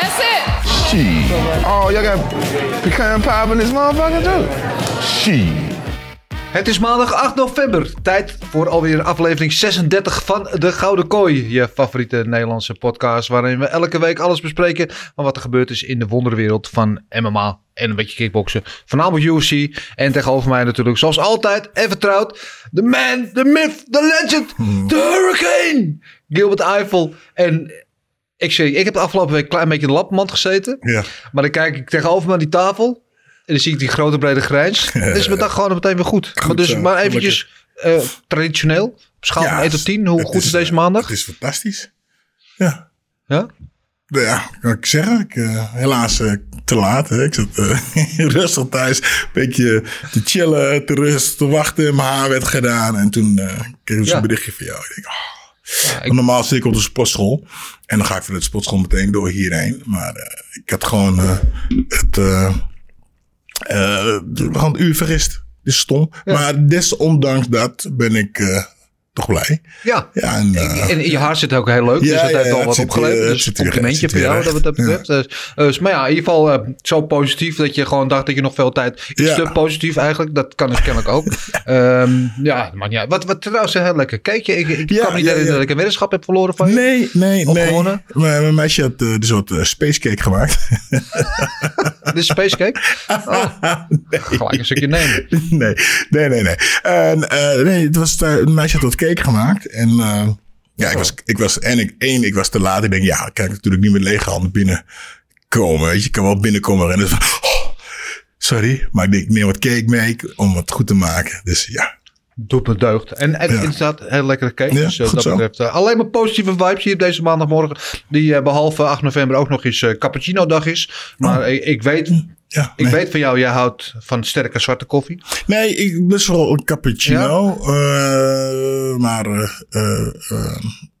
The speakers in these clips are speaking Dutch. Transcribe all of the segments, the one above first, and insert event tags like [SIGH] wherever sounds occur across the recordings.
That's it. Shit. Oh, y'all got pecan pie in this motherfucker too? Shit. Het is maandag 8 november. Tijd voor alweer aflevering 36 van De Gouden Kooi. Je favoriete Nederlandse podcast waarin we elke week alles bespreken van wat er gebeurd is in de wonderwereld van MMA en een beetje kickboksen. Voornamelijk UFC. En tegenover mij natuurlijk zoals altijd en vertrouwd de man, the myth, the legend, the hurricane. Gilbert Eiffel. En ik, zeg, ik heb de afgelopen week een klein beetje in de lapmand gezeten. Ja. Maar dan kijk ik tegenover me aan die tafel. En dan zie ik die grote brede grijns. [LAUGHS] Dan is mijn dag gewoon meteen weer goed. maar, dus, zo, maar eventjes eh, traditioneel. Op schaal Ja, van 1 tot 10. Hoe goed is, deze eh, maandag? Het is fantastisch. Ja. Ja? Ja, kan ik zeggen. Ik, eh, helaas eh, te laat. Hè. Ik zat eh, [LAUGHS] rustig thuis. Een beetje te chillen, te rust, te wachten. Mijn haar werd gedaan. En toen eh kreeg ik Ja. een berichtje van jou. Ik denk, oh. Ja, ik- Normaal zit ik op de sportschool. En dan ga ik van de sportschool meteen door hierheen. Maar eh, ik had gewoon eh, het... eh, gewoon het uur vergist. Dit is stom. Maar desondanks dat ben ik eh, toch blij. ja. Ja, en, eh, En je haar zit ook heel leuk. dus Ja, dat ja, heeft al het wat opgeleverd. dus het een complimentje het voor jou dat wat dat betreft. Dus, dus, maar ja, in ieder geval eh, zo positief dat je gewoon dacht dat je nog veel tijd... Iets Ja. te positief eigenlijk. Dat kan dus kennelijk ook. [LAUGHS] Ehm, ja, maar ja. Wat, wat trouwens een heel lekker cakeje. Ik, ik kan me niet herinneren dat ik een weddenschap heb verloren van je. Nee, nee, nee. Mijn, meisje had eh, dus wat eh, space cake gemaakt. [LAUGHS] Dit is space cake. [LAUGHS] Oh, gelijk een stukje nemen. nee, nee, nee, nee. En, eh, nee, het was, een meisje had wat cake gemaakt. En eh, ja, ik was, ik was, en ik, één, ik was te laat. Ik denk, ja, kan ik natuurlijk niet met lege handen binnenkomen. Weet je, ik kan wel binnenkomen en van, oh, sorry, maar ik denk, neem wat cake mee om het goed te maken. Dus ja. Doet me deugd. En, en Ja. inderdaad, heel lekkere cake. Ja, dus eh, dat zo. betreft eh, alleen maar positieve vibes hier op deze maandagmorgen. Die eh, behalve 8 november ook nog eens cappuccino dag is. Maar ik, ik weet... Ja, Ik nee. weet van jou, jij houdt van sterke zwarte koffie. Nee, ik best wel een cappuccino. eh, maar eh,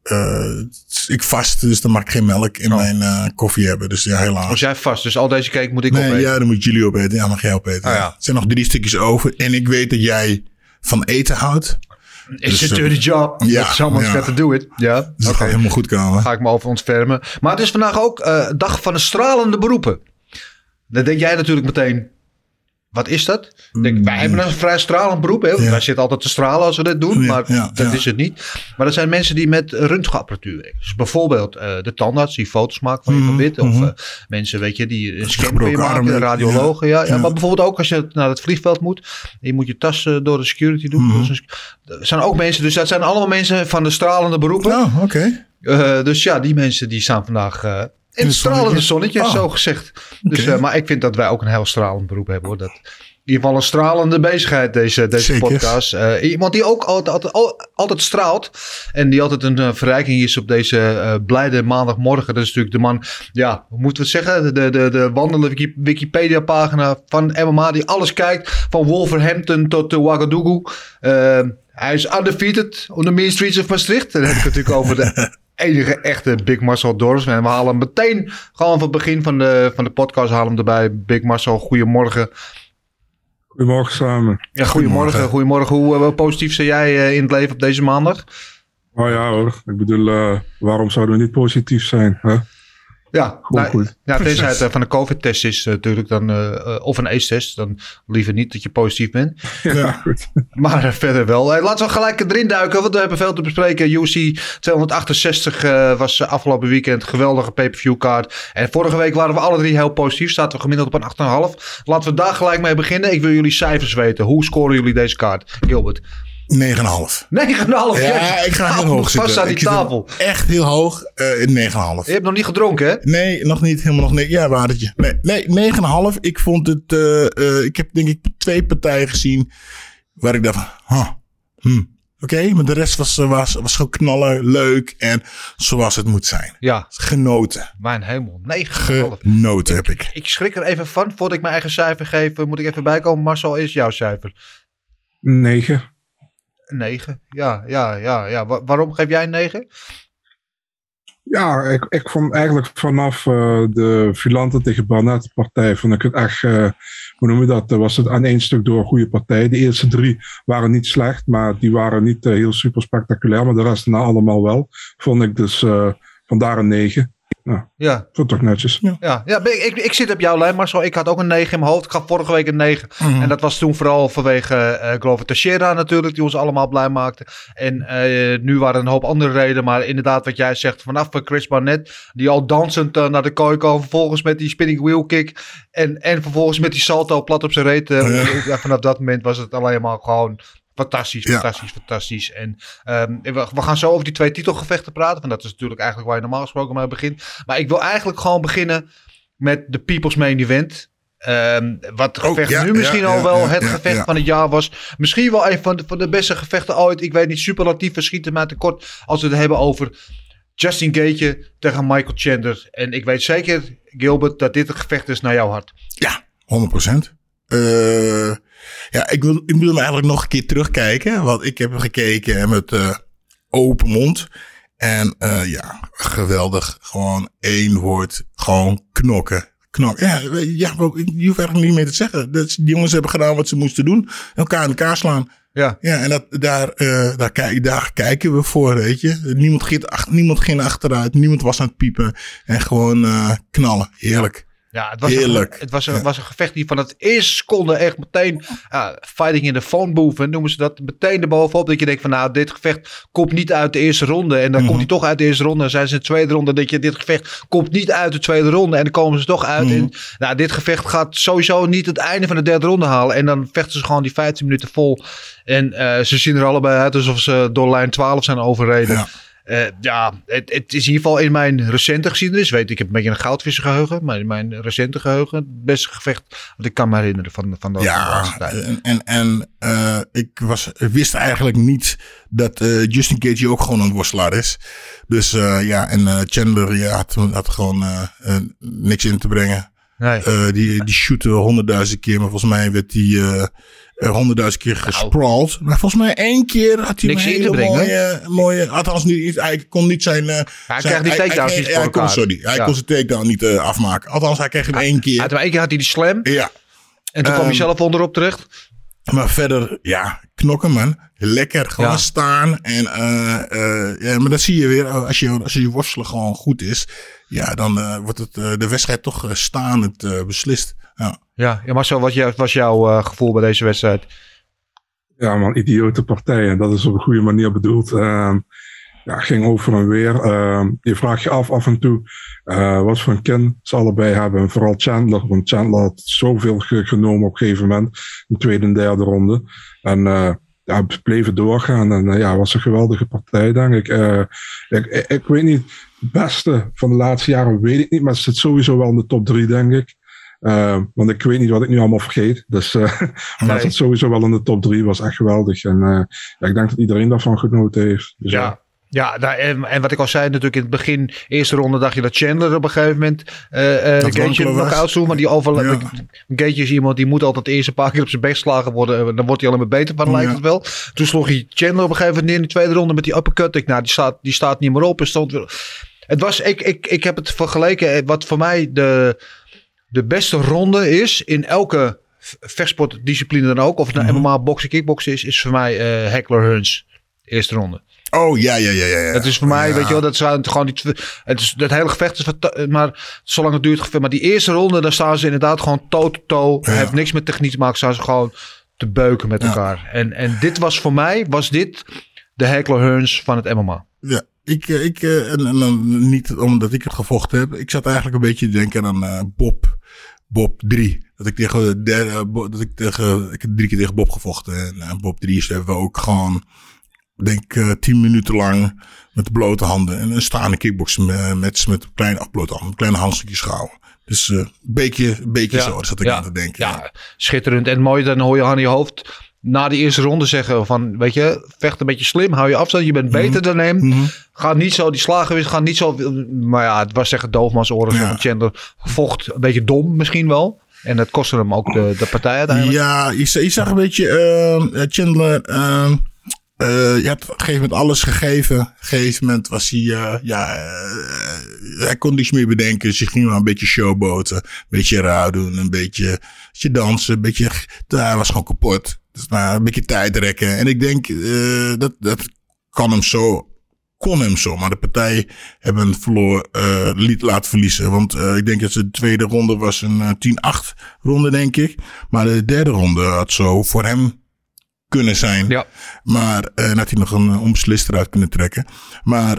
eh, ik vast, dus dan mag ik geen melk in mijn eh, koffie hebben. Dus ja, helaas. Als jij vast, dus al deze cake moet ik Nee, opeten. ja, dan moet jullie opeten. Ja, mag jij opeten. Ah, ja. Er zijn nog drie stukjes over. En ik weet dat jij van eten houdt. It's Dus, a dirty job. ja, someone's got to do it. Ja, Dus dat oké. gaat helemaal goed komen. Ga ik me over ontfermen. Maar het is vandaag ook dag van de stralende beroepen. Dan denk jij natuurlijk meteen... Wat is dat? Denk, wij hebben een vrij stralend beroep. Hè? Mm. Ja. Wij zitten altijd te stralen als we dit doen. Maar ja, dat is het niet. Maar er zijn mensen die met röntgenapparatuur werken. Dus bijvoorbeeld eh, de tandarts die foto's maakt van je Mhm, gebit. Of mhm. eh, mensen weet je, die een scan je Gebroken maken. Radiologen. Ja. Maar bijvoorbeeld ook als je naar het vliegveld moet. Je moet je tas eh, door de security doen. Dus er zijn ook mensen. Dus dat zijn allemaal mensen van de stralende beroepen. Oké. Dus ja, die mensen die staan vandaag in het het stralende zonnetje? Oh. zo gezegd. Dus, eh, maar ik vind dat wij ook een heel stralend beroep hebben hoor. Dat, in ieder geval een stralende bezigheid, deze, deze Zeker. podcast. Eh, iemand die ook altijd, altijd, al- altijd straalt. En die altijd een eh, verrijking is op deze eh, blijde maandagmorgen. Dat is natuurlijk de man, ja, hoe moeten we het zeggen? De, de, de wandelende Wiki- Wikipedia-pagina van MMA. Die alles kijkt, van Wolverhampton tot uh, Ouagadougou. Hij is undefeated on the main streets of Maastricht. Dan heb ik het natuurlijk over de [LAUGHS] enige echte Big Marcel Dorsman. En we halen hem meteen gewoon van het begin van de, van de podcast halen hem erbij. Big Marcel, goedemorgen. Goedemorgen samen. Ja, goedemorgen. Goedemorgen. Hoe eh, positief sta jij eh, in het leven op deze maandag? Oh ja hoor, ik bedoel, eh, waarom zouden we niet positief zijn? Hè? Ja, Goed, nou, goed. ja tenzij het eh, van een COVID-test is eh, natuurlijk, dan, eh, of een ACE-test, dan liever niet dat je positief bent. Ja, goed. [LAUGHS] Maar verder wel. Laten we gelijk erin duiken, want we hebben veel te bespreken. UC 268 eh, was afgelopen weekend geweldige pay-per-view kaart. En vorige week waren we alle drie heel positief. Zaten we gemiddeld op een 8,5. Laten we daar gelijk mee beginnen. Ik wil jullie cijfers weten. Hoe scoren jullie deze kaart, Gilbert? 9,5. 9,5. Ja, ik ga heel hoog zitten. vast aan die Ik zit tafel. Echt heel hoog. eh 9,5. Je hebt nog niet gedronken, hè? Nee, nog niet. Helemaal nog niet. Ja, waardertje. Nee, nee 9,5. Ik vond het... eh, eh, ik heb denk ik twee partijen gezien waar ik dacht van... Huh, hmm, Oké, maar de rest was, was, was gewoon knallen, leuk en zoals het moet zijn. Ja, Genoten. mijn hemel. 9,5. Genoten heb ik. Ik schrik er even van. Voordat ik mijn eigen cijfer geef, moet ik even bijkomen. Marcel, is jouw cijfer? 9. 9. Ja, ja, ja, ja. Wa- waarom geef jij een 9? Ja, ik, ik vond eigenlijk vanaf eh, de Vilante tegen Barnett partij, vond ik het echt, eh, hoe noem je dat, eh, was het aan één stuk door een goede partij. De eerste drie waren niet slecht, maar die waren niet heel super spectaculair, maar de rest na allemaal wel. Vond ik dus vandaar een 9. Ja, ik toch netjes. ja, ja ben ik, ik, ik zit op jouw lijn, Marcel. Ik had ook een 9 in mijn hoofd. Ik gaf vorige week een 9. Mhm. En dat was toen vooral vanwege eh Glover Teixeira natuurlijk, die ons allemaal blij maakte. En eh, nu waren er een hoop andere redenen. Maar inderdaad, wat jij zegt, vanaf Chris Barnett, die al dansend eh, naar de kooi kwam. Vervolgens met die spinning wheel kick. En, en vervolgens met die salto plat op zijn reet. eh, ja, vanaf dat moment was het alleen maar gewoon fantastisch, Ja. fantastisch, fantastisch. En ehm, we, we gaan zo over die twee titelgevechten praten. Want dat is natuurlijk eigenlijk waar je normaal gesproken mee begint. Maar ik wil eigenlijk gewoon beginnen met de People's Main Event. Ehm, wat het Oh, gevecht ja, nu misschien ja, al wel het gevecht van het jaar was. Misschien wel een van de, van de beste gevechten ooit. Ik weet niet, superlatief schieten mij tekort als we het hebben over Justin Gaethje tegen Michael Chandler. En ik weet zeker, Gilbert, dat dit een gevecht is naar jouw hart. Ja, 100%. Eh ja, ik wil, ik wil eigenlijk nog een keer terugkijken. Want ik heb gekeken met eh, open mond. En eh, ja, geweldig. Gewoon één woord. Gewoon knokken. Knokken. Ja, ja, je hoeft eigenlijk niet meer te zeggen. Dat, die jongens hebben gedaan wat ze moesten doen. Elkaar in elkaar slaan. Ja, Ja, en dat, daar, eh, daar, kijk, daar kijken we voor, weet je. Niemand ging, ach, niemand ging achteruit. Niemand was aan het piepen. En gewoon knallen. Heerlijk. Ja het was, Heerlijk. Een, het was, een, was een gevecht die van het eerste seconde echt meteen... ja, fighting in de phone booth, noemen ze dat. Meteen erbovenop dat je denkt van nou, dit gevecht komt niet uit de eerste ronde. En dan Mhm. komt hij toch uit de eerste ronde. En zijn ze in de tweede ronde dat je dit gevecht komt niet uit de tweede ronde. En dan komen ze toch uit. Mhm. En nou, dit gevecht gaat sowieso niet het einde van de derde ronde halen. En dan vechten ze gewoon die 15 minuten vol. En eh, ze zien er allebei uit alsof ze door lijn 12 zijn overreden. Ja. Eh, ja, het, het is in ieder geval in mijn recente geschiedenis. Weet, ik heb een beetje een goudvissergeheugen. Maar in mijn recente geheugen het beste gevecht wat ik kan me herinneren van, van de Ja, en, en, en eh, ik was, wist eigenlijk niet dat eh, Justin Gaethje ook gewoon een worstelaar is. Dus ja, en Chandler ja, had, had gewoon niks in te brengen. Nee. Eh, die, die shootte honderdduizend keer, maar volgens mij werd die eh, honderdduizend keer gesprawled. Maar volgens mij één keer had hij Niks een hele brengen. mooie, mooie, althans niet, hij kon niet zijn... eh, zijn- krijgt die takedowns niet hij, hij kon. Sorry, hij Ja. kon zijn takedown niet afmaken. Althans, hij kreeg hem één keer. Uit één keer had hij die slam. Ja, En toen kwam hij Ehm, zelf onderop terecht. Maar verder, ja, knokken man. Lekker, gewoon Ja. staan. En, ja, maar dat zie je weer, als je, als je worstelen gewoon goed is. Ja, dan eh, wordt het, eh, de wedstrijd toch eh, staand eh, beslist. Ja. Ja, ja Marcel, wat jou- was jouw eh, gevoel bij deze wedstrijd? Ja, man, idiote partij. En dat is op een goede manier bedoeld. Ehm, ja, ging over en weer. Ehm, je vraagt je af af en toe eh, wat voor een kin ze allebei hebben. En vooral Chandler. Want Chandler had zoveel ge- genomen op een gegeven moment. In de tweede en derde ronde. En eh ja, we bleven doorgaan. En ja, het was een geweldige partij, denk ik. Eh, ik, ik. Ik weet niet, beste van de laatste jaren weet ik niet. Maar het zit sowieso wel in de top drie, denk ik. Eh, want ik weet niet wat ik nu allemaal vergeet. Dus, eh, [LAUGHS] maar het zit sowieso wel in de top drie. Was echt geweldig. En eh, ja, ik denk dat iedereen daarvan genoten heeft. Dus, Ja. Ja, nou, en, en wat ik al zei, natuurlijk in het begin, eerste ronde, dacht je dat Chandler op een gegeven moment eh eh wankelen was. knock-out sloeg. Maar die over, Ja. Is iemand die moet altijd eerst een paar keer op zijn bek geslagen worden. Dan wordt hij alleen maar beter van, lijkt Ja. het wel. Toen sloeg hij Chandler op een gegeven moment in de tweede ronde met die uppercut. Ik, nou, die staat, die staat niet meer op. En stond weer... Het was, ik, ik, ik heb het vergeleken, eh, wat voor mij de, de beste ronde is in elke vechtsportdiscipline dan ook. Of het nou MMA, boksen, kickboksen is, is voor mij eh Heckler Hearns. Eerste ronde. Oh, ja, ja, ja, ja. Het is voor mij, Ja. weet je wel, dat zijn gewoon die het is het hele gevecht is maar zolang het duurt maar die eerste ronde dan staan ze inderdaad gewoon toe to toe. Ja. heeft niks met techniek te maken, staan ze gewoon te beuken met elkaar. En en dit was voor mij was dit de Heckler Hearns van het MMA. Ja, ik, eh, ik eh, en, en dan niet omdat ik het gevochten heb. Ik zat eigenlijk een beetje te denken aan eh, Bob. Bob 3. Dat ik tegen de dat ik tegen, ik heb drie keer tegen Bob gevochten. En Bob 3 is hebben we ook gewoon, denk tien minuten lang met de blote handen. En een staande kickboksen eh, met, met kleine afblote handen, kleine handstukjes gehouden. Dus een beetje, een beetje zo, zat ik aan te denken. Ja, schitterend. En mooi, dan hoor je aan je hoofd na de eerste ronde zeggen van, weet je, vecht een beetje slim, hou je afstand, je bent beter dan hem. Mhm. Ga niet zo, die slagen weer, ga niet zo, maar ja, het was zeggen doofmans oren Ja. van Chandler. Vocht een beetje dom misschien wel. En dat kostte hem ook de, de partij uiteindelijk. Ja, je, je zag een beetje ehm, Chandler. ehm eh, je had op een gegeven moment alles gegeven. Op een gegeven moment was hij, eh, ja, eh, hij kon niks meer bedenken. Dus je ging maar een beetje showboten, een beetje raar doen, een beetje, een beetje dansen, een beetje, hij was gewoon kapot. Dus maar een beetje tijd rekken. En ik denk, eh, dat, dat kan hem zo, kon hem zo. Maar de partij hebben verloor, eh, liet laten verliezen. Want eh, ik denk dat de tweede ronde was een eh, 10-8 ronde, denk ik. Maar de derde ronde had zo voor hem kunnen zijn. Ja. Maar en had hij nog een onbeslist eruit kunnen trekken. Maar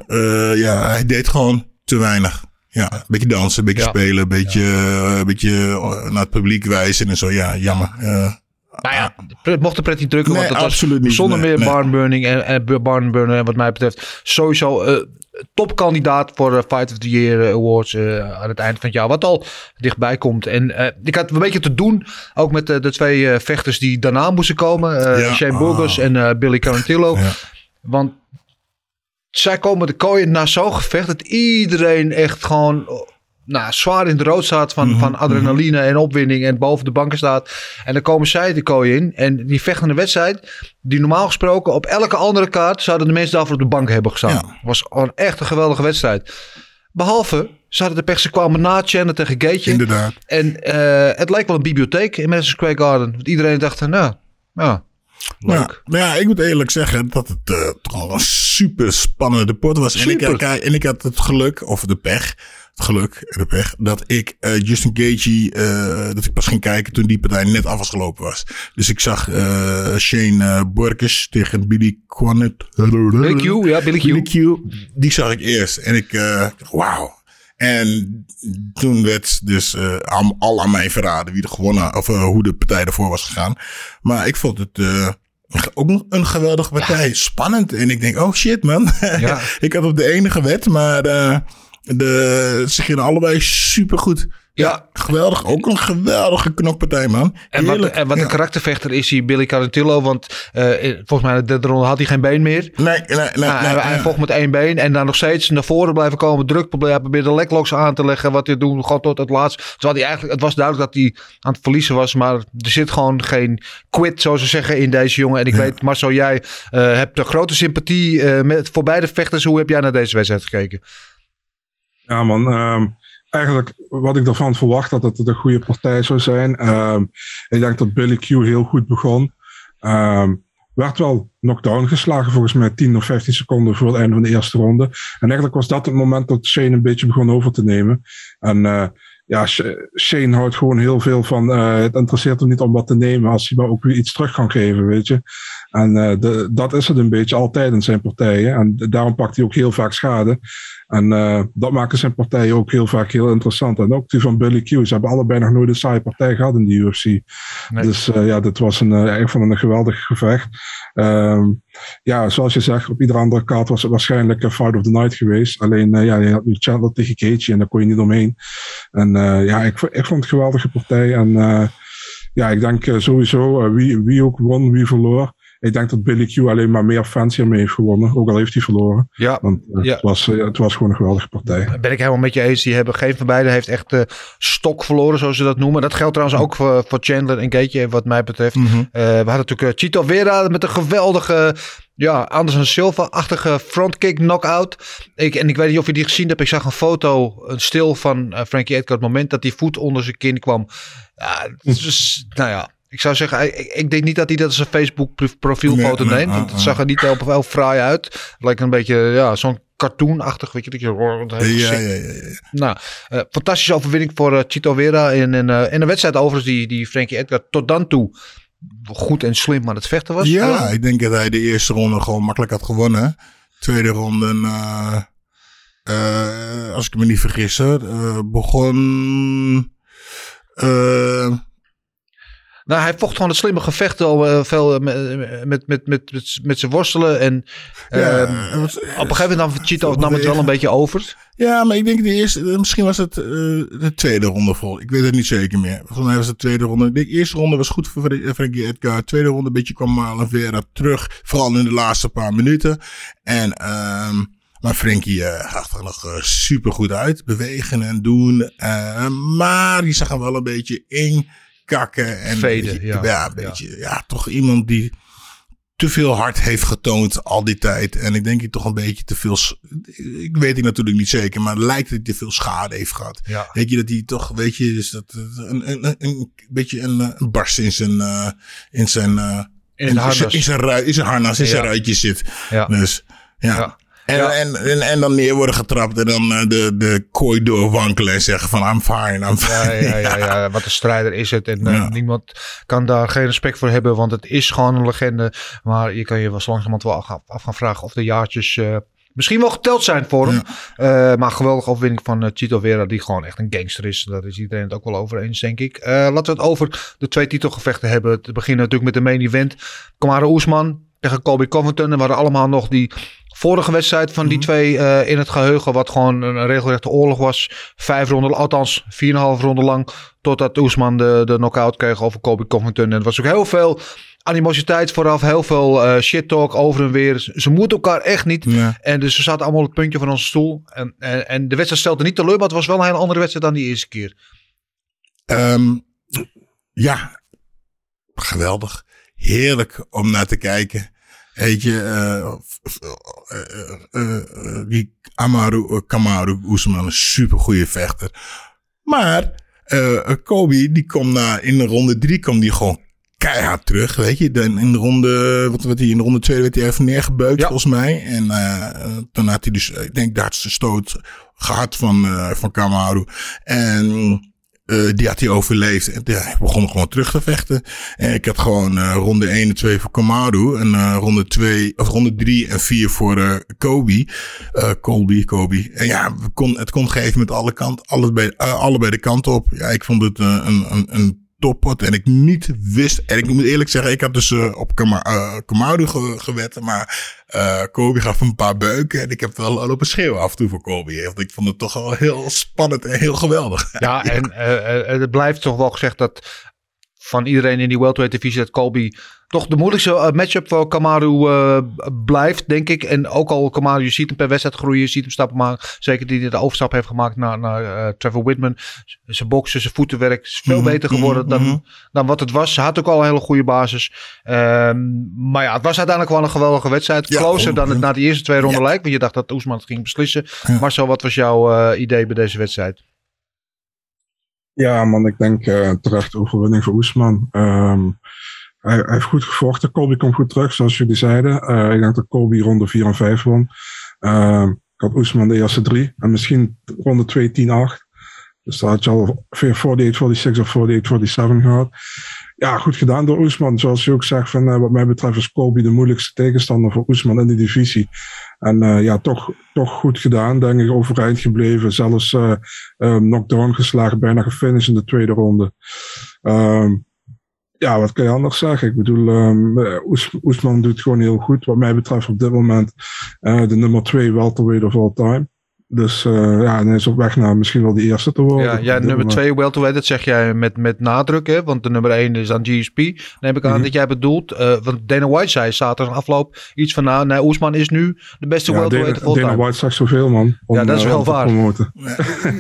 ja, hij deed gewoon te weinig. Ja, een beetje dansen, een beetje Ja. spelen, een beetje, een beetje naar het publiek wijzen en zo. Ja, jammer. Eh, Nou ja, het mocht de pret niet drukken, Nee, want het was absoluut zonder Nee, meer nee. barnburning en, en barnburner wat mij betreft sowieso eh, topkandidaat voor de Fight of the Year eh, Awards eh, aan het eind van het jaar, wat al dichtbij komt. En eh, ik had een beetje te doen, ook met de, de twee eh, vechters die daarna moesten komen, eh, Ja, Shane oh. Burgos en eh, Billy Carantillo. Ja. Want zij komen de kooien na zo'n gevecht dat iedereen echt gewoon nou, zwaar in de rood staat van, Mhm, van adrenaline en opwinding en boven de banken staat. En dan komen zij de kooi in en die vechtende wedstrijd, die normaal gesproken op elke andere kaart zouden de mensen daarvoor op de bank hebben gestaan. Ja. Was gewoon echt een geweldige wedstrijd. Behalve, ze hadden de pech, ze kwamen na Chandler tegen Gaetje. inderdaad. En eh, het lijkt wel een bibliotheek in Madison Square Garden. Want iedereen dacht, nou, ja, leuk. Ja, ik moet eerlijk zeggen dat het eh, toch een super spannende pot was. En ik, en ik had het geluk, of de pech, het geluk en de pech, dat ik eh, Justin Gaethje, eh, dat ik pas ging kijken toen die partij net af was gelopen was. Dus ik zag eh, Shane Burkes tegen Billy Quanet. Billy Q, ja, Billy Q. Billy Q, die zag ik eerst. En ik dacht, wauw. En toen werd dus eh, al, al aan mij verraden wie er gewonnen, of hoe de partij ervoor was gegaan. Maar ik vond het ook nog een geweldige partij. Spannend. En ik denk, oh shit man. Ja. [LAUGHS] ik had op de ene gewet, maar de, ze gingen allebei supergoed. Ja, Ja. geweldig. Ook een geweldige knokpartij man. En wat, en wat Ja. een karaktervechter is hij, Billy Carantillo. Want eh, volgens mij in de derde ronde had hij geen been meer. Nee, nee, nee. Nee, hij, hij nee. vocht met één been en dan nog steeds naar voren blijven komen. Druk proberen, leglocks aan te leggen. Wat hij doen, gewoon tot het laatst. Terwijl hij eigenlijk, het was duidelijk dat hij aan het verliezen was. Maar er zit gewoon geen quit, zoals ze zeggen, in deze jongen. En ik weet, Marcel, jij eh, hebt de grote sympathie eh, met, voor beide vechters. Hoe heb jij naar deze wedstrijd gekeken? Ja, man. ehm, eigenlijk wat ik ervan verwacht dat het een goede partij zou zijn. Ehm, ik denk dat Billy Q heel goed begon. Ehm, werd wel knockdown geslagen, volgens mij 10 of 15 seconden voor het einde van de eerste ronde. En eigenlijk was dat het moment dat Shane een beetje begon over te nemen. En eh, ja, Sh- Shane houdt gewoon heel veel van. eh, het interesseert hem niet om wat te nemen als hij maar ook weer iets terug kan geven, weet je. En eh, de, dat is het een beetje altijd in zijn partijen. En daarom pakt hij ook heel vaak schade. En eh, dat maakt zijn partijen ook heel vaak heel interessant. En ook die van Billy Q. Ze hebben allebei nog nooit een saaie partij gehad in de UFC. Dus eh, ja, dit was een, eh, echt van een geweldig gevecht. Ehm, ja, zoals je zegt, op iedere andere kaart was het waarschijnlijk een fight of the night geweest. Alleen, ja, je had nu Chandler tegen Gaethje en daar kon je niet omheen. En ja, ik, vo- ik vond het een geweldige partij. En ja, ik denk sowieso, wie, wie ook won, wie verloor. Ik denk dat Billy Q alleen maar meer fans hiermee heeft gewonnen. Ook al heeft hij verloren. Ja, Want eh, Ja. het, was, eh, het was gewoon een geweldige partij. ben ik helemaal met je eens. Die hebben geen van beiden heeft echt eh, stok verloren, zoals ze dat noemen. Dat geldt trouwens ook voor, voor Chandler en Gaethje, wat mij betreft. Mhm. We hadden natuurlijk Chito Vera met een geweldige, ja, Anderson Silva-achtige frontkick knockout. Ik, en ik weet niet of je die gezien hebt. Ik zag een foto, een stil van Frankie Edgar. Het moment dat die voet onder zijn kin kwam. Ja, dus, nou ja. Ik zou zeggen, ik, ik denk niet dat hij dat als een Facebook pro- profielfoto Nee, nee, neemt. Want het zag er niet heel, heel fraai uit. Het lijkt een beetje, ja, zo'n cartoonachtig, weet je. Dat je hoort, Ja, ja, ja, ja. Nou, eh, fantastische overwinning voor eh, Chito Vera. In, eh, in een wedstrijd overigens die, die Frankie Edgar tot dan toe goed en slim aan het vechten was. Ja, ik denk dat hij de eerste ronde gewoon makkelijk had gewonnen. Tweede ronde, eh, eh, als ik me niet vergis, eh, begon. Nou, hij vocht gewoon het slimme gevecht al eh, veel eh, met, met, met, met, zijn worstelen. En ehm, het was- op een gegeven moment nam Chito nam het wel een beetje over. Ja, maar ik denk de eerste, eh, misschien was het de tweede ronde vol. Ik weet het niet zeker meer. Volgens mij was het de tweede ronde. De eerste ronde was goed voor Frankie Edgar. Tweede ronde een beetje kwam Malavera terug. Vooral in de laatste paar minuten. En, ehm maar Frankie zag er nog super goed uit. Bewegen en doen. Maar die zag hem wel een beetje inkakken. En Veden, een beetje- ja. ja, een beetje, ja, toch iemand die te veel hard heeft getoond al die tijd. En ik denk hij toch een beetje te veel. Ik weet het natuurlijk niet zeker, maar het lijkt dat hij te veel schade heeft gehad. Ja. Weet je dat hij toch, weet je, dus dat eh, een, een, een, een beetje een, eh, een barst in zijn. eh, in zijn. eh, In harnas. In zijn, in zijn harnas, in zijn ruitje zit. Dus ja. Ja. En, Ja. En, en, en dan neer worden getrapt en dan eh, de, de kooi doorwankelen en zeggen van I'm fine, I'm fine. Ja, ja, ja, ja, wat een strijder is het. En eh, Ja. niemand kan daar geen respect voor hebben, want het is gewoon een legende. Maar je kan je wel langzamerhand wel af, af gaan vragen of de jaartjes eh, misschien wel geteld zijn voor hem. Eh, maar geweldige overwinning van Chito Vera, die gewoon echt een gangster is. Daar is iedereen het ook wel over eens, denk ik. Laten we het over de twee titelgevechten hebben. Te beginnen natuurlijk met de main event. Kamaru Oesman tegen Colby Covington. En we hadden allemaal nog die vorige wedstrijd van die twee eh, in het geheugen. Wat gewoon een regelrechte oorlog was. Vijf ronden, althans 4,5 ronden lang. Totdat Oesman de, de knockout kreeg over Colby Covington. En er was ook heel veel animositeit vooraf. Heel veel eh shit talk over en weer. Ze, moeten elkaar echt niet. Ja. En dus ze zaten allemaal op het puntje van onze stoel. En, en, en de wedstrijd stelde niet teleur. Maar het was wel een hele andere wedstrijd dan die eerste keer. Ehm, ja, geweldig. Heerlijk om naar te kijken. Weet je, eh, eh, eh, eh, die Amaru, Kamaru Oesman, een supergoeie vechter. Maar eh Kobe, die komt na, in de ronde drie kwam die gewoon keihard terug, weet je. Dan in de ronde, wat werd hij, in de ronde twee werd hij even neergebeukt, Ja. volgens mij. En eh, toen had hij dus, ik denk, de hardste stoot gehad van, eh van Kamaru. En eh, die had hij overleefd. En ja, hij begon gewoon terug te vechten. En ik had gewoon eh, ronde 1 en 2 voor Kamaru. En eh, ronde 2, of ronde 3 en 4 voor Kobe. Colby, Kobe. En ja, kon, het kon geven met alle kanten, allebei, allebei de kanten op. Ja, ik vond het een, een, een toppot. En ik niet wist, en ik moet eerlijk zeggen, ik had dus eh, op Kama, eh, Kamaru ge, gewet. Maar eh Kobe gaf een paar beuken. En ik heb wel lopen schreeuwen af en toe voor Kobe. Want ik vond het toch wel heel spannend en heel geweldig. Ja, [LAUGHS] en eh, eh, het blijft toch wel gezegd dat van iedereen in die welterweight divisie dat Colby toch de moeilijkste eh, matchup voor Kamaru eh, blijft, denk ik. En ook al Kamaru, je ziet hem per wedstrijd groeien, je ziet hem stappen maken. Zeker die de overstap heeft gemaakt naar, naar eh, Trevor Whitman. Zijn boksen, zijn voetenwerk is veel Mhm, beter geworden mhm, mhm. dan, dan wat het was. Hij had ook al een hele goede basis. Ehm, maar ja, het was uiteindelijk wel een geweldige wedstrijd. Ja, Closer dan het 100%. na die eerste twee ronden Ja. lijkt. Want je dacht dat Oesman het ging beslissen. Ja. Marcel, wat was jouw idee bij deze wedstrijd? Ja, man, ik denk eh, terecht overwinning voor Oesman. Ehm, hij, heeft goed gevochten. Colby komt goed terug, zoals jullie zeiden. Eh, ik denk dat Colby ronde 4 en 5 won. Ehm, ik had Oesman de eerste drie. En misschien ronde 2, 10, 8. Dus daar had je al 48, 46 of 48, 47 gehad. Ja, goed gedaan door Oesman. Zoals je ook zegt, van, eh, wat mij betreft is Colby de moeilijkste tegenstander voor Oesman in die divisie. En eh, ja, toch, toch goed gedaan, denk ik, overeind gebleven. Zelfs eh eh, knockdown geslagen, bijna gefinished in de tweede ronde. Ehm, ja, wat kan je anders zeggen? Ik bedoel, Oes, Oesman doet gewoon heel goed. Wat mij betreft op dit moment de nummer twee welterweight of all time. Dus eh, ja, hij is op weg naar misschien wel de eerste te worden. Ja, ja nummer moment. twee welterweight, dat zeg jij met, met nadruk, hè? Want de nummer één is dan GSP. Neem ik aan Mhm. dat jij bedoelt. eh, want Dana White zei zaterdag afloop iets van, nou, nee, Oesman is nu de beste Ja, welterweight Dana, Dana. White zegt zoveel, man. Om, Ja, dat is eh, wel waar. Ja,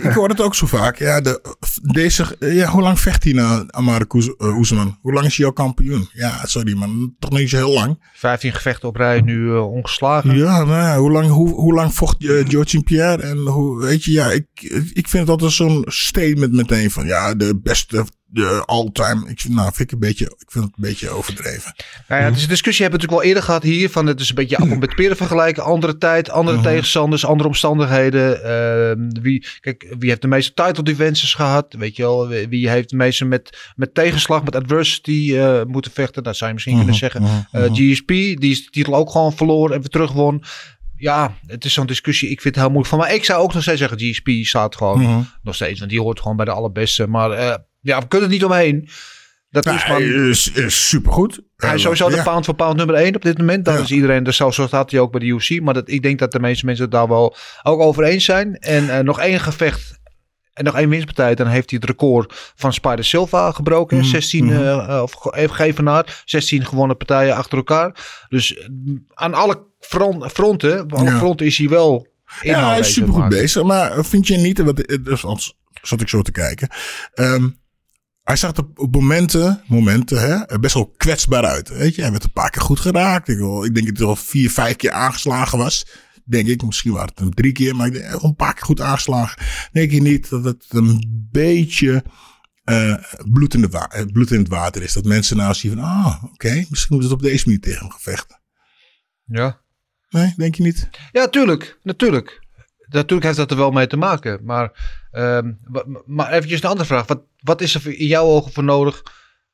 ik hoor het ook zo vaak. Ja, de, deze, ja, hoe lang vecht hij nou, Amare eh, Oesman? Hoe lang is hij al kampioen? Ja, sorry man, toch niet zo heel lang. 15 gevechten op rij, nu ongeslagen. Ja, nou ja, hoe lang, hoe, hoe lang vocht uh, George Pierre? En hoe, weet je, ja, ik, ik vind het altijd zo'n statement meteen van, ja, de beste de all-time. Ik vind, nou, vind ik een beetje, ik vind het een beetje overdreven. Nou ja, het is een discussie hebben we natuurlijk wel eerder gehad hier. Van het is een beetje appel met peren vergelijken. Andere tijd, andere Mhm. tegenstanders, andere omstandigheden. Ehm, wie, kijk, wie heeft de meeste title defenses gehad? Weet je wel, wie heeft de meeste met, met tegenslag, met adversity eh, moeten vechten? Dat zou je misschien kunnen zeggen. Eh, GSP, die is de titel ook gewoon verloren en weer terug won. Ja, het is zo'n discussie. Ik vind het heel moeilijk van. Maar ik zou ook nog steeds zeggen, GSP staat gewoon Mhm. nog steeds. Want die hoort gewoon bij de allerbeste. Maar eh, ja, we kunnen er niet omheen. Dat Nou, Oesman, hij is, is supergoed. hij Eh, is sowieso de pound voor pound nummer 1 op dit moment. Dat Ja. is iedereen, dus zo staat hij ook bij de UFC. Maar dat, ik denk dat de meeste mensen het daar wel ook over eens zijn. En eh, nog één gevecht en nog één winstpartij. Dan heeft hij het record van Spider Silva gebroken. Mhm, 16, mhm. eh, eh, of even geëvenaard. 16 gewonnen partijen achter elkaar. Dus eh, aan alle front, fronten, alle Ja. fronten is hij wel in Ja, hij is supergoed bezig. Maar vind je niet, wat, eh, dus anders zat ik zo te kijken. Ehm, hij zag er op momenten, momenten hè, best wel kwetsbaar uit. Weet je? Hij werd een paar keer goed geraakt. Ik denk dat hij al vier, vijf keer aangeslagen was. Denk ik, misschien waren het hem drie keer, maar ik eh, een paar keer goed aangeslagen. Denk je niet dat het een beetje eh, bloed, in de eh, bloed in het water is? Dat mensen nou zien van, ah, oké, misschien moeten ze het op deze manier tegen hem gaan vechten. Ja. Nee, denk je niet? Ja, tuurlijk. Natuurlijk. Natuurlijk heeft dat er wel mee te maken. Maar, wa- maar eventjes een andere vraag. Wat, wat is er in jouw ogen voor nodig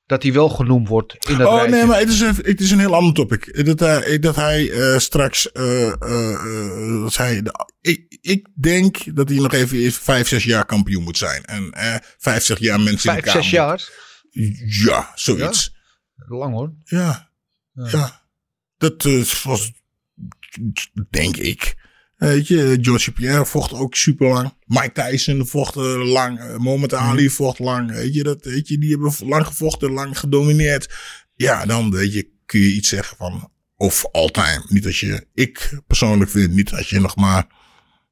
dat hij wel genoemd wordt in dat Oh rijtje? nee, maar het is, een, het is een heel ander topic. Dat hij, dat hij eh, straks. eh, eh, dat hij, ik, ik denk dat hij nog even eerst vijf, zes jaar kampioen moet zijn. En vijf, zes jaar mensen in Vijf, elkaar zes moet- jaar? Ja, zoiets. Lang hoor. Ja. Ja. Dat eh, was. Denk ik. Weet je, George Pierre vocht ook super lang. Mike Tyson vocht eh, lang. Eh, Muhammad Ali vocht lang. Weet je, dat, weet je, die hebben lang gevochten, lang gedomineerd. Ja, dan weet je, kun je iets zeggen van. Of all-time. Niet als je, ik persoonlijk vind, niet als je nog maar.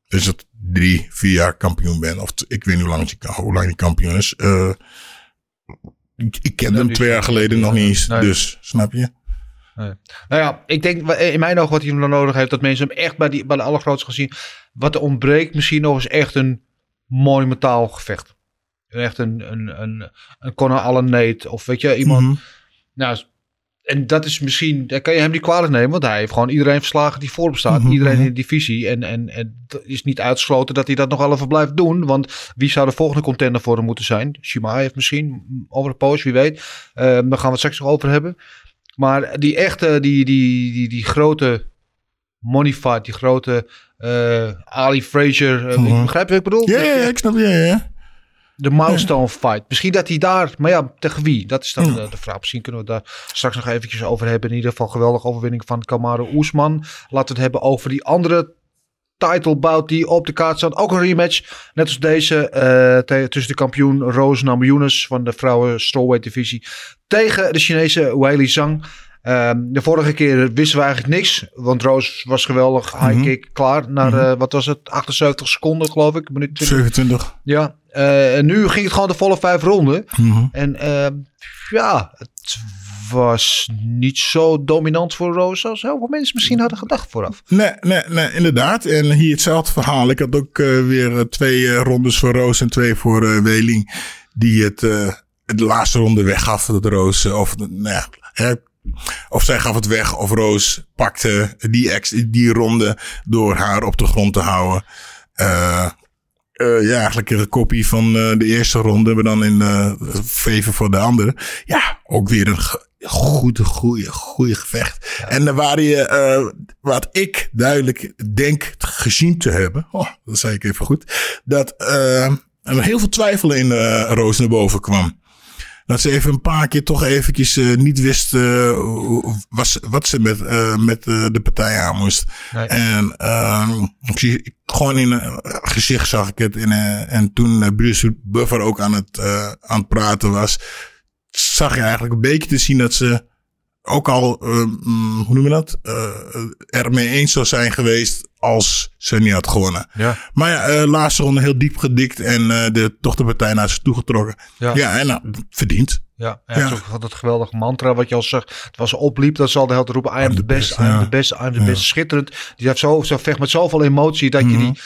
Dus het drie, vier jaar kampioen bent. Of ik weet niet hoe lang die, hoe lang die kampioen is. Eh, ik, ik kende hem twee jaar geleden nog niet eens. Dus, snap je? Nou ja, ik denk wa- in mijn ogen wat hij nog nodig heeft, dat mensen hem echt bij, die, bij de allergrootste gaan zien. Wat er ontbreekt misschien nog is echt een monumentaal gevecht. Echt een, een, een, een Conor Allen Nate of weet je, iemand. Mhm. Nou, en dat is misschien, daar kan je hem niet kwalijk nemen, want hij heeft gewoon iedereen verslagen die voor hem staat. Mhm, Iedereen mhm. in de divisie. En, en, en het is niet uitgesloten dat hij dat nog wel even blijft doen. Want wie zou de volgende contender voor hem moeten zijn? Shimaev misschien, over de poos, wie weet. Eh, daar gaan we het straks nog over hebben. Maar die echte, die, die, die, die grote money fight, die grote eh, Ali Frazier, eh, begrijp je wat ik bedoel? Ja, ja, ja, ik snap. Ja, ja. De milestone fight. Misschien dat hij daar, maar ja, tegen wie? Dat is dan de, de vraag. Misschien kunnen we daar straks nog eventjes over hebben. In ieder geval geweldige overwinning van Kamaru Oesman. Laten we het hebben over die andere title bout die op de kaart staat. Ook een rematch, net als deze, eh, tussen de kampioen Rose Namajunas van de vrouwen strawweight divisie tegen de Chinese Weili Zhang. Ehm, de vorige keer wisten we eigenlijk niks, want Rose was geweldig, high Mhm. kick, klaar. Naar, eh, wat was het, 78 seconden geloof ik, minuut 20. 27. Ja, eh, en nu ging het gewoon de volle vijf ronden. Mhm. En ehm, ja, het was niet zo dominant voor Rose als heel veel mensen misschien hadden gedacht vooraf. Nee, nee, nee, inderdaad. En hier hetzelfde verhaal. Ik had ook eh, weer eh, twee eh, rondes voor Roos en twee voor eh Weling. Die het de laatste ronde weggaf. Dat Roos, of, nou of zij gaf het weg of Roos pakte die, ex, die ronde door haar op de grond te houden. Eh, eh, ja, eigenlijk een kopie van de eerste ronde, maar dan in eh favor voor de andere. Ja, ook weer een ge- goede, goede, goede gevecht. En daar waar je, eh, wat ik duidelijk denk gezien te hebben, oh, dat zei ik even goed, dat eh, er heel veel twijfel in eh, Roos naar boven kwam. Dat ze even een paar keer toch eventjes niet wist was, wat ze met, met de partij aan moest. Nee. En ehm, ik gewoon in een gezicht zag ik het. En, eh, en toen Bruce Buffer ook aan het, aan het praten was, zag je eigenlijk een beetje te zien dat ze ook al, eh, mm, hoe noem je dat, eh er mee eens zou zijn geweest als ze niet had gewonnen. Ja. Maar ja, eh, laatste ronde heel diep gedikt en de, toch de partij naar zich toe getrokken. Ja. Ja, en nou, verdiend. Ja, ja, Ja. Het is ook dat geweldige mantra wat je al zegt. Het was opliep, dat zal de hele roepen. I am the best, I am the best, I am the best. Schitterend. Die heeft zo, zo vecht met zoveel emotie dat je Mhm. die...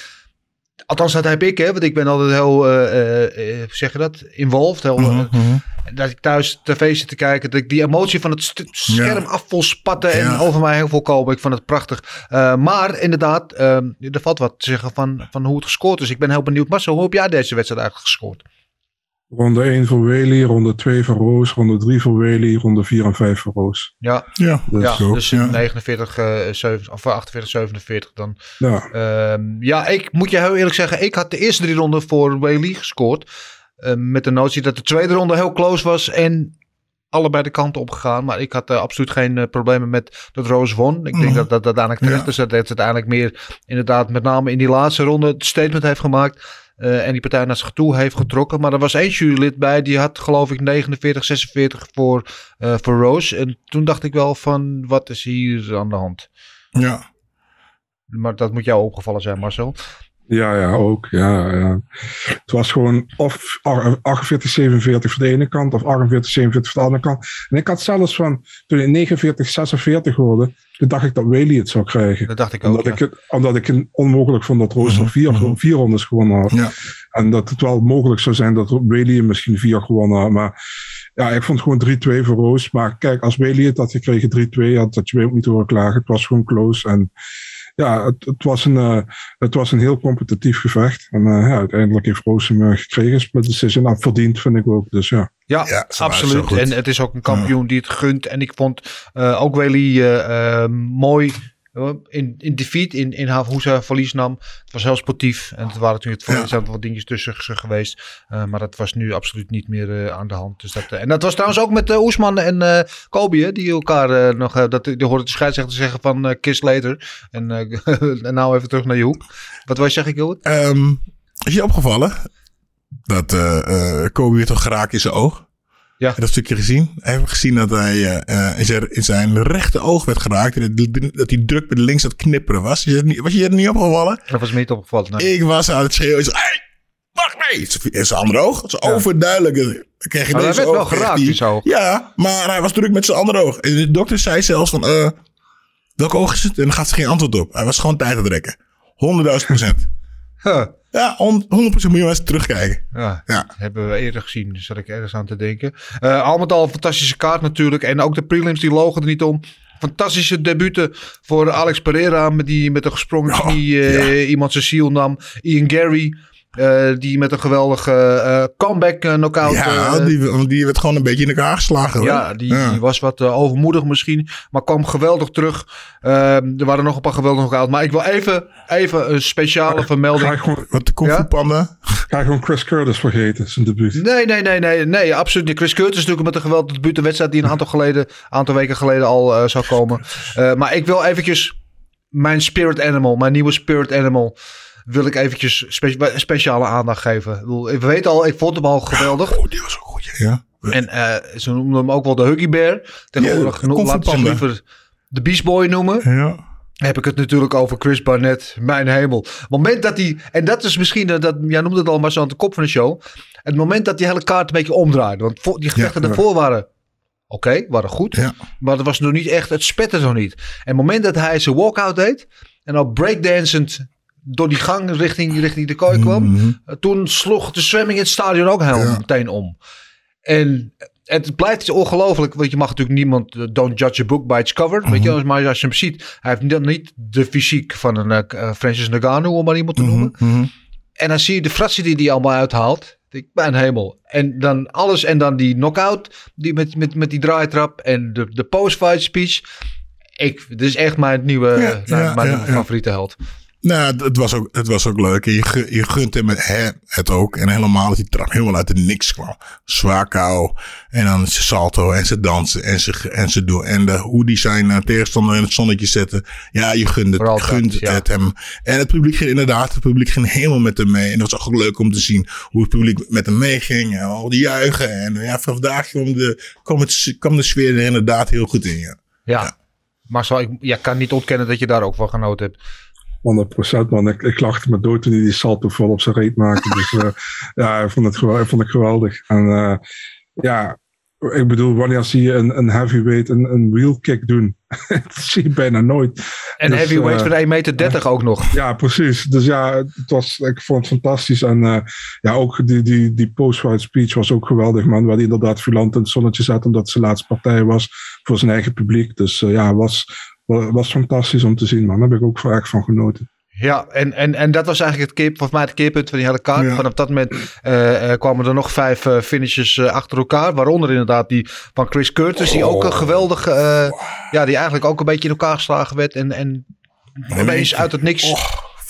Althans, dat heb ik, hè. Want ik ben altijd heel, hoe zeg je dat? Involved. Heel, Mhm, mhm. dat ik thuis tv zit te kijken, dat ik die emotie van het scherm Ja. af vol spatten en Ja. over mij heel veel komen. Ik vond het prachtig. Maar inderdaad, ehm, er valt wat te zeggen van, van hoe het gescoord is. Ik ben heel benieuwd. Marcel, hoe heb jij deze wedstrijd eigenlijk gescoord? Ronde 1 voor Whaley, ronde 2 voor Roos, ronde 3 voor Whaley, ronde 4 en 5 voor Roos. Ja, Ja, Dus, ja zo, dus ja. 49, eh, 7, of 48, 47 dan. Ja, Ehm, ja, ik moet je heel eerlijk zeggen, ik had de eerste drie ronden voor Whaley gescoord. Eh, met de notie dat de tweede ronde heel close was en allebei de kanten op gegaan. Maar ik had eh, absoluut geen eh, problemen met dat Rose won. Ik denk Mhm. dat dat uiteindelijk terecht Ja. is. Dat het uiteindelijk meer inderdaad met name in die laatste ronde het statement heeft gemaakt. Eh, en die partij naar zich toe heeft getrokken. Maar er was één jurylid bij. Die had geloof ik 49, 46 voor, eh, voor Rose. En toen dacht ik wel van wat is hier aan de hand. Ja. Maar dat moet jou opgevallen zijn Marcel. Ja, ja, ook. Ja, ja. Het was gewoon of 48, 47 voor de ene kant of 48, 47 voor de andere kant. En ik had zelfs van, toen ik 49, 46 hoorde, toen dacht ik dat Whaley het zou krijgen. Dat dacht ik ook. Omdat, ja. ik het, omdat ik het onmogelijk vond dat Roos Mhm, er vier, mhm. vier rondes gewonnen had. Ja. En dat het wel mogelijk zou zijn dat Whaley misschien vier gewonnen had. Maar ja, ik vond gewoon 3-2 voor Roos. Maar kijk, als Whaley het had gekregen 3-2, had dat je ook niet horen klagen. Het was gewoon close. En ja, het, het, was, een, eh, het was een heel competitief gevecht. En eh, ja, uiteindelijk heeft Roos hem eh, gekregen. Split decision. Nou, verdiend vind ik ook. Dus ja. Ja, absoluut. En het is ook een kampioen die het gunt. En ik vond eh, ook eh, eh, mooi in, in defeat, in, in ze verlies nam. Het was heel sportief. En het waren natuurlijk het wat dingetjes tussen ge- geweest. Eh, maar dat was nu absoluut niet meer eh, aan de hand. Dus dat, eh, en dat was trouwens ook met Oesman en eh Kobe, die elkaar nog... dat, die hoorde de scheidsrechter zeggen van kiss later. En, [LAUGHS] en nou even terug naar je hoek. Wat wil je zeggen, Gilbert? Ehm, is je opgevallen dat Kobe weer toch geraakt in zijn oog? Ja. Dat stukje gezien? Heb je gezien dat hij eh, eh, in, zijn, rechte oog werd geraakt? En dat, hij druk met links aan het knipperen was? Was je dat niet opgevallen? Dat was me niet opgevallen. nee. Ik was aan het schreeuwen. Zei, hey, wacht mee! In zijn andere oog. Dat is overduidelijk. Dan kreeg je Maar hij deze werd wel oog, kreeg geraakt hij- in zijn oog. Ja, maar hij was druk met zijn andere oog. En de dokter zei zelfs van, eh, welk oog is het? En dan gaf ze geen antwoord op. Hij was gewoon tijd aan het rekken. 100.000 procent. Huh. Ja, hon- 100% moet je maar eens terugkijken. Ja, Ja. hebben we eerder gezien. Dus zat ik ergens aan te denken. Eh al met al een fantastische kaart natuurlijk. En ook de prelims die logen er niet om. Fantastische debuten voor Alex Pereira. Met die met een gesprongen Oh, knie eh, iemand zijn ziel nam. Ian Gary. Eh, die met een geweldige eh, comeback eh, knockout. ja, die, die werd gewoon een beetje in elkaar geslagen. hoor. ja, die, Ja. die was wat overmoedig misschien. Maar kwam geweldig terug. Er waren nog een paar geweldige knockouts. Maar ik wil even, even een speciale Ga vermelding. ik gewoon, Wat de kung fu Ja? panda. ga ik gewoon Chris Curtis vergeten, zijn debuut. Nee, nee, nee, nee, nee, absoluut niet. Chris Curtis is natuurlijk met een geweldige debuut. Een wedstrijd die een aantal, geleden, aantal weken geleden al eh, zou komen. Eh, maar ik wil eventjes mijn spirit animal, mijn nieuwe spirit animal, wil ik eventjes spe- speciale aandacht geven. We weten al, ik vond hem al geweldig. Oh, die was ook goed, ja. En eh, ze noemden hem ook wel de Huggy Bear. Tegenwoordig Ja, laten ze liever de Beast Boy noemen. Ja. Heb ik het natuurlijk over Chris Barnett, mijn hemel. Het moment dat hij, en dat is misschien, eh, dat, jij noemde het al maar zo aan de kop van de show. Het moment dat die hele kaart een beetje omdraaide. Want voor, die gevechten Ja, daarvoor waren oké, waren goed. Ja. Maar dat was nog niet echt, het spette nog niet. En het moment dat hij zijn walkout deed. En al breakdancend door die gang richting, richting de kooi kwam. Mhm. eh, Toen sloeg de zwemming in het stadion ook helemaal Ja. meteen om. En het blijft ongelooflijk. Want je mag natuurlijk niemand. eh, Don't judge a book by its cover. Weet Mhm. je, maar als je hem ziet. Hij heeft niet, niet de fysiek van een eh, Francis Ngannou, om maar iemand te Mhm, noemen. mhm. En dan zie je de fratsen die hij allemaal uithaalt. Ik ben hemel. En dan alles. En dan die knockout. Die met, met, met die draaitrap. En de, de post-fight speech. Ik, dit is echt mijn nieuwe. Ja, nou, ja, mijn ja. favoriete held. Nou, het, was ook, het was ook leuk. En je, je gunt hem het, hè, het ook. En helemaal dat die trap helemaal uit de niks kwam. Zwaar kou. En dan zijn salto en ze dansen en ze, en ze doen. En de, hoe die zijn eh, tegenstander in het zonnetje zetten. Ja, je gunt het, dat, gunt ja. het hem. En het publiek ging inderdaad, het publiek ging helemaal met hem mee. En dat was ook leuk om te zien hoe het publiek met hem meeging. En al die juichen. En ja, vandaag kwam de, kwam, het, kwam de sfeer er inderdaad heel goed in. Ja. Ja. Maar zal ik ja, kan niet ontkennen dat je daar ook van genoten hebt. 100% man. Ik, ik lachte me dood toen hij die salto vol op zijn reet maakte. Dus eh, [LAUGHS] ja, ik vond het geweldig. Vond ik geweldig. En eh, ja, ik bedoel, wanneer zie je een, een heavyweight een, een wheel kick doen? [LAUGHS] dat zie je bijna nooit. En Dus, heavyweight eh, van 1,30 meter ook nog. Ja, precies. Dus ja, het was, ik vond het fantastisch. En ja, ook die, die, die post-fight speech was ook geweldig, man. Waar hij inderdaad Vulant in het zonnetje zat, omdat het zijn laatste partij was voor zijn eigen publiek. Dus eh, ja, was, was, fantastisch om te zien, man. Daar heb ik ook erg van genoten. Ja, en, en, en dat was eigenlijk het keer, volgens mij het keerpunt van die hele kaart. Ja. Vanaf dat moment eh, eh, kwamen er nog vijf eh, finishes achter elkaar. Waaronder inderdaad die van Chris Curtis. Die ook een geweldige, eh, ja, die eigenlijk ook een beetje in elkaar geslagen werd. En, en opeens uit het niks. Oh,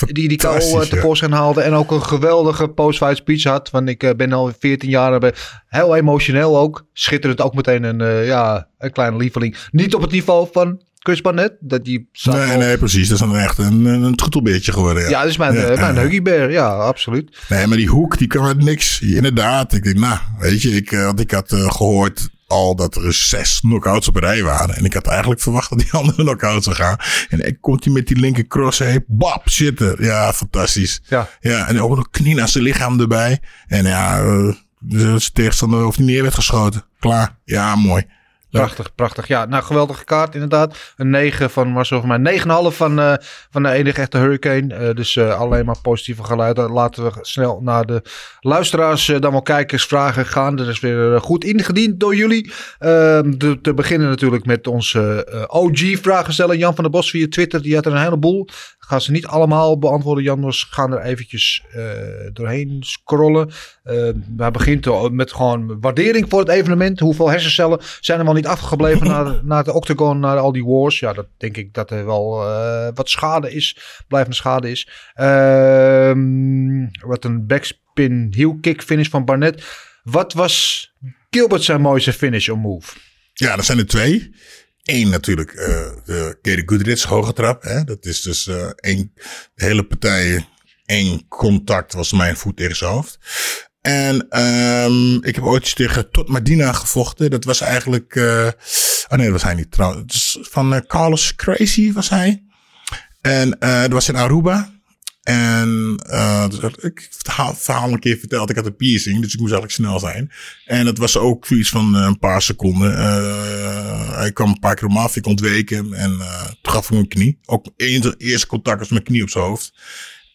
die die KO eh, fantastisch, ja. tevoorschijn haalde. En ook een geweldige post-fight speech had. Want ik ben al 14 jaar eh, heel emotioneel ook. Schitterend ook meteen een, ja, een kleine lieveling. Niet op het niveau van Chris Barnett. Dat die Nee, nee, precies. Dat is dan echt een, een troetelbeertje geworden. Ja, Ja, dat is mijn, Ja, eh, mijn ja. Huggy Bear. Ja, absoluut. Nee, maar die hoek, die kan uit niks. Inderdaad. Ik denk, nou, weet je, ik, eh, want ik had eh, gehoord al dat er zes knockouts op een rij waren. En ik had eigenlijk verwacht dat die [LAUGHS] andere knockouts zou gaan. En ik komt hij met die linker cross heen. Bap, zitten. Ja, fantastisch. Ja. Ja, en ook nog knie naar zijn lichaam erbij. En ja, eh, zijn tegenstander of niet neer werd geschoten. Klaar. Ja, mooi. Prachtig, prachtig. Ja, nou, geweldige kaart inderdaad. Een 9 van Marcel van mij. 9,5 van, van de enige echte Hurricane. Eh, dus eh, alleen maar positieve geluiden. Laten we snel naar de luisteraars, eh, dan wel kijkers, vragen gaan. Dat is weer goed ingediend door jullie. Ehm, de- te beginnen natuurlijk met onze OG-vragen stellen. Jan van der Bos via Twitter, die had er een heleboel. Gaan ze niet allemaal beantwoorden, Jan. Dus gaan er eventjes doorheen scrollen. Uh, hij begint met gewoon waardering voor het evenement. Hoeveel hersencellen zijn er wel niet afgebleven naar, naar de [CLEARS THROAT] octagon, naar al die wars. Ja, dat denk ik dat er wel eh, wat schade is. Blijvende schade is. Ehm, wat een backspin heel kick finish van Barnett. Wat was Gilbert zijn mooiste finish on move? Ja, dat zijn er twee. Eén natuurlijk, eh de Gary Goodrich hoge trap. Hè? Dat is dus eh één, de hele partij, één contact was mijn voet tegen zijn hoofd. En ehm ik heb ooit tegen Tot Medina gevochten. Dat was eigenlijk, eh oh nee, dat was hij niet trouwens. Van eh, Carlos Crazy was hij. En eh dat was in Aruba. En uh, dus ik heb het verhaal, een keer verteld. Ik had een piercing, dus ik moest eigenlijk snel zijn. En het was ook zoiets van uh, een paar seconden. Uh, hij kwam een paar keer om af, ik. En uh, toen gaf ik een knie. Ook het eerste contact was mijn knie op zijn hoofd.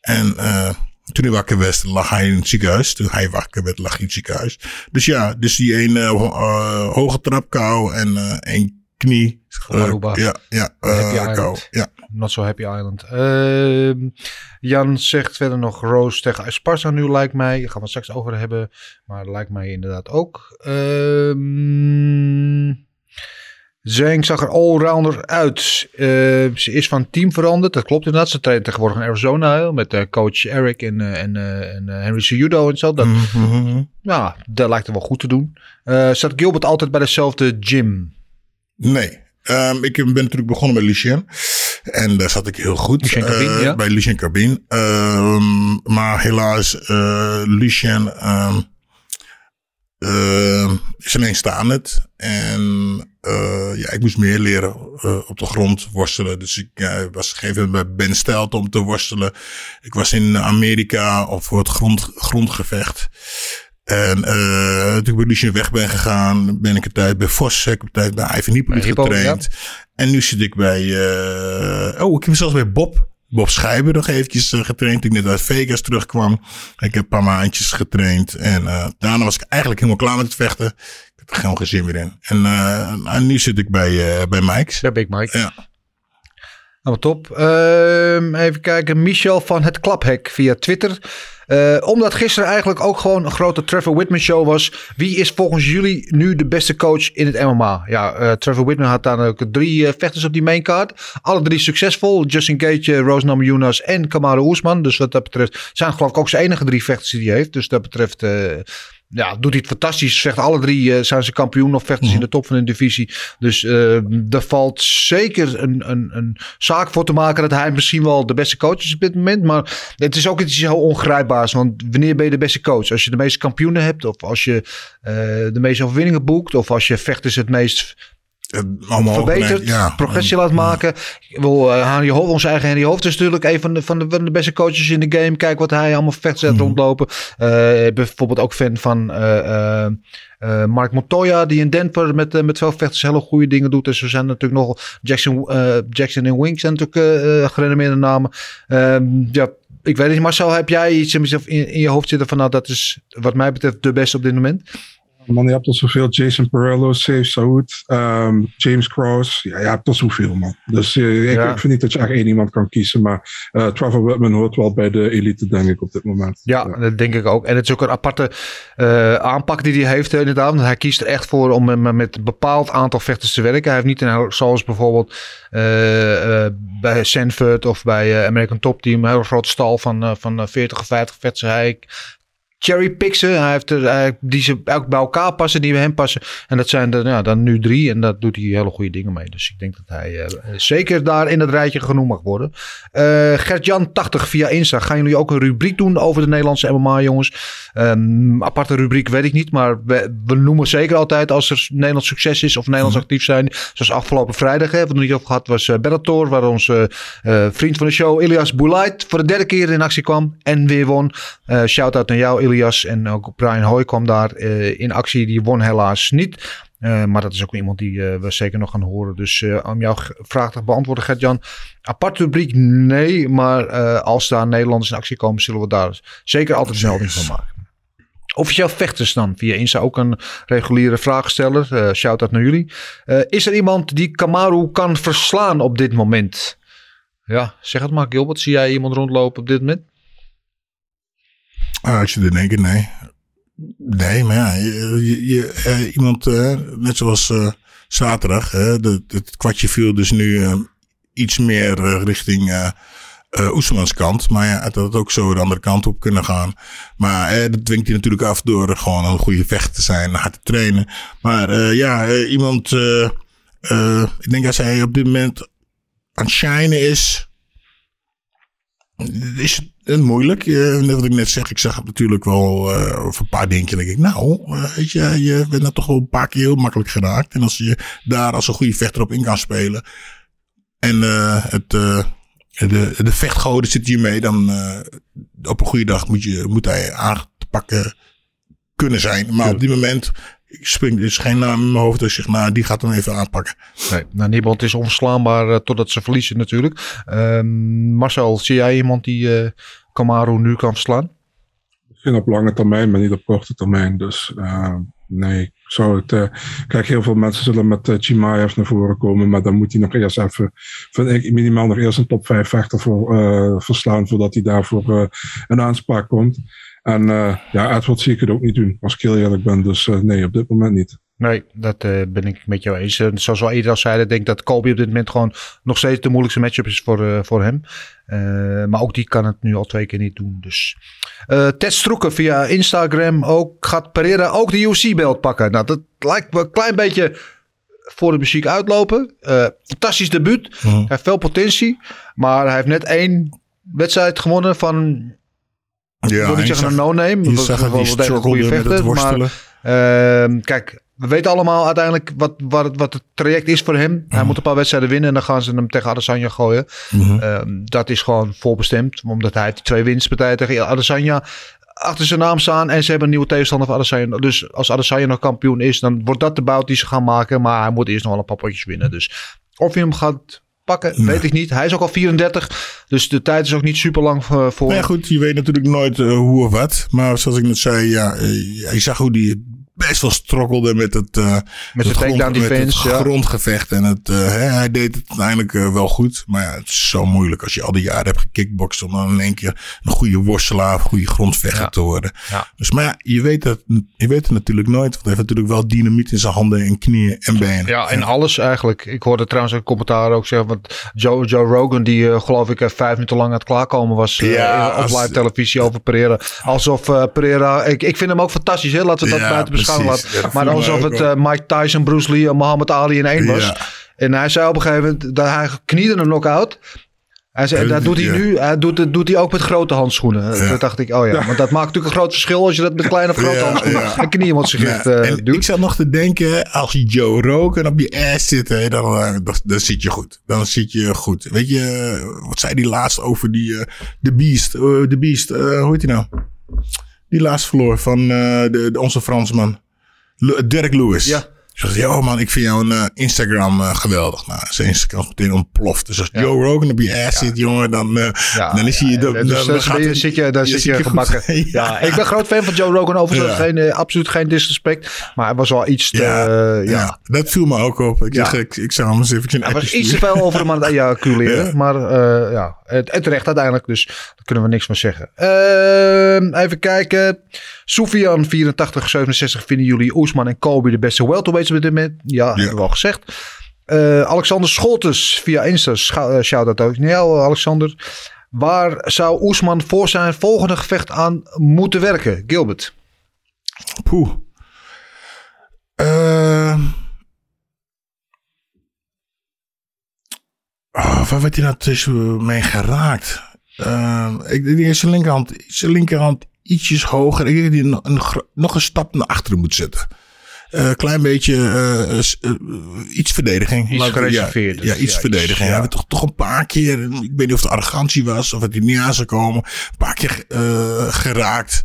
En uh, toen hij wakker werd, lag hij in het ziekenhuis. Toen hij wakker werd, lag hij in het ziekenhuis. Dus ja, dus die een uh, hoge trapkou en uh, één knie. Aruba. ja, ja, Happy kou. Ja. Not so happy island. Uh, Jan zegt verder nog Roos tegen Esparza nu lijkt mij. Daar gaan we het straks over hebben. Maar lijkt mij inderdaad ook. Uh, Zeng zag er allrounder uit. Uh, ze is van team veranderd. Dat klopt inderdaad. Ze traint tegenwoordig in Arizona met uh, coach Eric en, uh, en, en Henry Cejudo en zo. Dat, mm -hmm. Ja, dat lijkt er wel goed te doen. zat Gilbert altijd bij dezelfde gym? Nee. Um, ik ben natuurlijk begonnen bij Lucien. En daar zat ik heel goed. Lucien Carbine, ja. Bij Lucien Carbine. Um, maar helaas, Lucien um, is alleen staand. En uh, ja, ik moest meer leren uh, op de grond worstelen. Dus ik was gegeven bij Ben Stelt om te worstelen. Ik was in Amerika op voor het grond, grondgevecht. En uh, toen ik bij Lucien weg ben gegaan, ben ik een tijd bij Vos, ik heb een tijd bij Ivan Hippolyt getraind. Ja. En nu zit ik bij, oh, ik heb zelfs bij Bob, Bob Schijber nog eventjes getraind. Toen ik net uit Vegas terugkwam. Ik heb een paar maandjes getraind. En uh, daarna was ik eigenlijk helemaal klaar met het vechten. Heb er gewoon geen zin meer in. En, uh, en nu zit ik bij, uh, bij Mike's. Bij Big Mike. Ja. Nou, top. Uh, even kijken. Michel van het Klaphek via Twitter. Uh, omdat gisteren eigenlijk ook gewoon een grote Trevor Whitman show was. Wie is volgens jullie nu de beste coach in het MMA? Ja, Trevor Whitman had dan ook drie vechters op die maincard. Alle drie succesvol. Justin Gage, Rose Namajunas en Kamaru Oesman. Dus wat dat betreft zijn geloof ik ook zijn enige drie vechters die hij heeft. Dus dat betreft ja, doet hij het fantastisch. Zegt alle drie uh, zijn ze kampioen of vechters mm. in de top van hun divisie. Dus uh, er valt zeker een, een, een zaak voor te maken dat hij misschien wel de beste coach is op dit moment. Maar het is ook iets heel ongrijpbaars. Want wanneer ben je de beste coach? Als je de meeste kampioenen hebt of als je uh, de meeste overwinningen boekt of als je vechters het meest allemaal verbeterd, ja. progressie laat maken. Wil, uh, Henry Hoofd, onze eigen Henry Hoofd is natuurlijk een van de, van de, van de beste coaches in de game. Kijk wat hij allemaal vechters zet Mhm. rondlopen. Uh, bijvoorbeeld ook fan van uh, uh, Mark Montoya, die in Denver met, met veel vechters hele goede dingen doet. Dus er zijn natuurlijk nog Jackson, Jackson en Wink zijn natuurlijk gerenommeerde namen. Um, ja, ik weet niet, Marcel, heb jij iets in, in je hoofd zitten van nou, dat is wat mij betreft de beste op dit moment? Man, je hebt er zoveel. Jason Perillo, Safe Saud, ehm, James Krause. Ja, je hebt er zoveel, man. Dus eh, ik, Ja. vind niet dat je echt één iemand kan kiezen. Maar eh, Trevor Whitman hoort wel bij de elite, denk ik, op dit moment. Ja, dat denk ik ook. En het is ook een aparte eh, aanpak die hij heeft, inderdaad. Hij kiest er echt voor om met- met een bepaald aantal vechters te werken. Hij heeft niet een, zoals bijvoorbeeld bij Sanford of bij American Top Team een hele grote stal van, van eh, 40 of 50 vechters. Hij cherrypickt ze. Hij heeft er, hij- die ze ook bij elkaar passen, die bij hem passen. En dat zijn er ja, dan nu drie. En daar doet hij hele goede dingen mee. Dus ik denk dat hij eh, zeker daar in het rijtje genoemd mag worden. Eh Gert-Jan 80 via Insta. Gaan jullie ook een rubriek doen over de Nederlandse MMA, jongens? Ehm, aparte rubriek weet ik niet. Maar we, we noemen zeker altijd als er Nederlands succes is of Nederlands actief zijn. Zoals afgelopen vrijdag. Hè, wat we niet over gehad was eh, Bellator. Waar onze vriend van de show, Ilias Boulait, voor de derde keer in actie kwam. En weer won. Shout-out naar jou, Ilias. En ook Brian Hoy kwam daar eh, in actie. Die won helaas niet. Eh, maar dat is ook iemand die eh, we zeker nog gaan horen. Dus om jouw vraag te beantwoorden, Gert-Jan. Apart rubriek, nee. Maar als daar Nederlanders in actie komen, zullen we daar zeker altijd melding van maken. Officieel vechters dan. Via Insta ook een reguliere vraagsteller. Shout-out naar jullie. Is er iemand die Kamaru kan verslaan op dit moment? Ja, zeg het maar Gilbert. Zie jij iemand rondlopen op dit moment? Ah, als je er denkt, nee. Nee, maar ja, je, je- eh, iemand, eh, net zoals eh, zaterdag, de, het kwartje viel dus nu eh, iets meer richting eh, Oeselmans kant. Maar ja, het had ook zo de andere kant op kunnen gaan. Maar dat dwingt hij natuurlijk af door gewoon een goede vechter te zijn, hard te trainen. Maar ja, iemand, ik denk als hij op dit moment aan het shinen is, is het moeilijk. Eh, net wat ik net zeg, ik zag het natuurlijk wel over een paar dingen. Denk ik, nou, eh, weet je, je bent nou toch wel een paar keer heel makkelijk geraakt. En als je daar als een goede vechter op in kan spelen. En het, de, de vechtgoden zit hiermee. Dan op een goede dag moet, je, moet hij aan te pakken kunnen zijn. Maar op dit moment springt er is geen naam in mijn hoofd. Dus ik zeg, nou, die gaat hem even aanpakken. Nee, nou, niemand is onverslaanbaar eh, totdat ze verliezen natuurlijk. Ehm, Marcel, zie jij iemand die eh Kamaru nu kan verslaan? Misschien op lange termijn, maar niet op korte termijn. Dus eh, nee, ik zou het. eh, kijk, heel veel mensen zullen met uh, Chimaev naar voren komen. Maar dan moet hij nog eerst even, vind ik, minimaal nog eerst een top 5 vechter voor, eh, verslaan. Voordat hij daarvoor eh, een aanspraak komt. En eh, ja, Edward zie ik het ook niet doen, als ik heel eerlijk ben. Dus eh, nee, op dit moment niet. Nee, dat eh, ben ik met jou eens. En zoals we al eerder al zeiden, denk ik dat Kobe op dit moment gewoon nog steeds de moeilijkste matchup is voor, eh, voor hem. Eh, maar ook die kan het nu al twee keer niet doen. Dus. Eh Ted Stroeken via Instagram ook. Gaat Pereira ook de UFC-belt pakken? Nou, dat lijkt me een klein beetje voor de muziek uitlopen. Eh, fantastisch debuut. Hij heeft veel potentie. Maar hij heeft net één wedstrijd gewonnen van... Ja, ik wil niet en je zeggen een no-name. Je zag wel hij een goede vechter. Maar kijk, we weten allemaal uiteindelijk wat, wat, het, wat het traject is voor hem. Hij moet een paar wedstrijden winnen en dan gaan ze hem tegen Adesanya gooien. Mhm. Ehm, dat is gewoon voorbestemd, omdat hij twee winstpartijen tegen Adesanya achter zijn naam staan en ze hebben een nieuwe tegenstander van Adesanya. Dus als Adesanya nog kampioen is, dan wordt dat de bout die ze gaan maken. Maar hij moet eerst nog wel een paar potjes winnen. Dus of hij hem gaat pakken, weet ik niet. Hij is ook al 34, dus de tijd is ook niet super lang voor. voor ja, goed, je weet natuurlijk nooit eh, hoe of wat. Maar zoals ik net zei, ja, eh, je zag hoe die best wel strokkelde met het, eh, Met het de takedown met het defense, ja. grondgevecht. En het, eh, hè, hij deed het uiteindelijk eh, wel goed. Maar ja, het is zo moeilijk als je al die jaren hebt gekickboxd. Om dan in één keer een goede worstelaar, een goede grondvechter Ja. te worden. Ja. Dus, maar ja, je weet, het, je weet het natuurlijk nooit. Want hij heeft natuurlijk wel dynamiet in zijn handen en knieën en benen. Ja, en alles eigenlijk. Ik hoorde trouwens een commentaar ook zeggen. Want Joe, Joe Rogan, die geloof ik vijf minuten lang aan het klaarkomen was. Ja, op live televisie over Pereira. Alsof Pereira. Ik, ik vind hem ook fantastisch. Hè? Laten we dat Ja, buiten Ja, maar alsof het eh, Mike Tyson, Bruce Lee en Muhammad Ali in één was. Ja. En hij zei op een gegeven moment dat hij kniede een knock-out. Hij zei, Eh, dat doet hij ja. nu. Hij doet, het- doet hij ook met grote handschoenen. Toen dacht ik, oh ja, want dat maakt natuurlijk een groot verschil als je dat met kleine of grote Ja, handschoenen ja. en knieën Ja, eh, en doet. ik zat nog te denken, als je Joe Rogan op je ass zit, hè, dan, eh, dan, dan zit je goed. Dan zit je goed. Weet je, eh, wat zei die laatst over die, eh, de Beast, eh, de Beast, eh, hoe heet die nou? Die laatst verloor van eh, de, de- onze Fransman. Derek Lewis. Ja. Ze zegt, oh man, ik vind jouw uh, Instagram uh, geweldig. Nou, zijn Instagram meteen ontploft. Dus als ja. Joe Rogan op je ass zit, jongen, dan, uh, ja, dan is hij... Dan, dus dan, dan zit je, dan zit je, je gebakken. [LAUGHS] ja. ik ben groot fan van Joe Rogan. Overigens geen, absoluut geen disrespect. Maar hij was wel iets te... Ja, dat viel me ook op. Ik, zeg, ik, ik zou hem eens even Hij was iets te veel over hem aan het ejaculeren. [LAUGHS] Maar ja, het, het recht uiteindelijk. Dus daar kunnen we niks van zeggen. Ehm, even kijken. Soufian 84, 67 vinden jullie Oesman en Kobe de beste welterweights op dit moment? Ja, ja. hebben we al gezegd. Uh, Alexander Scholtes via Insta, uh, shout-out ook naar jou Alexander. Waar zou Oesman voor zijn volgende gevecht aan moeten werken? Gilbert. Poeh. Uh... Oh, waar werd hij nou tussen mee geraakt? Uh, ik denk zijn linkerhand, zijn linkerhand ietsjes hoger. Ik denk dat hij een, nog een stap naar achteren moet zetten. Een uh, klein beetje uh, uh, iets verdediging. Iets gereserveerd. Ja, ja, iets ja, verdediging. Iets, ja. Toch, toch een paar keer, ik weet niet of het arrogantie was of het hij niet aan zou komen. Een paar keer geraakt.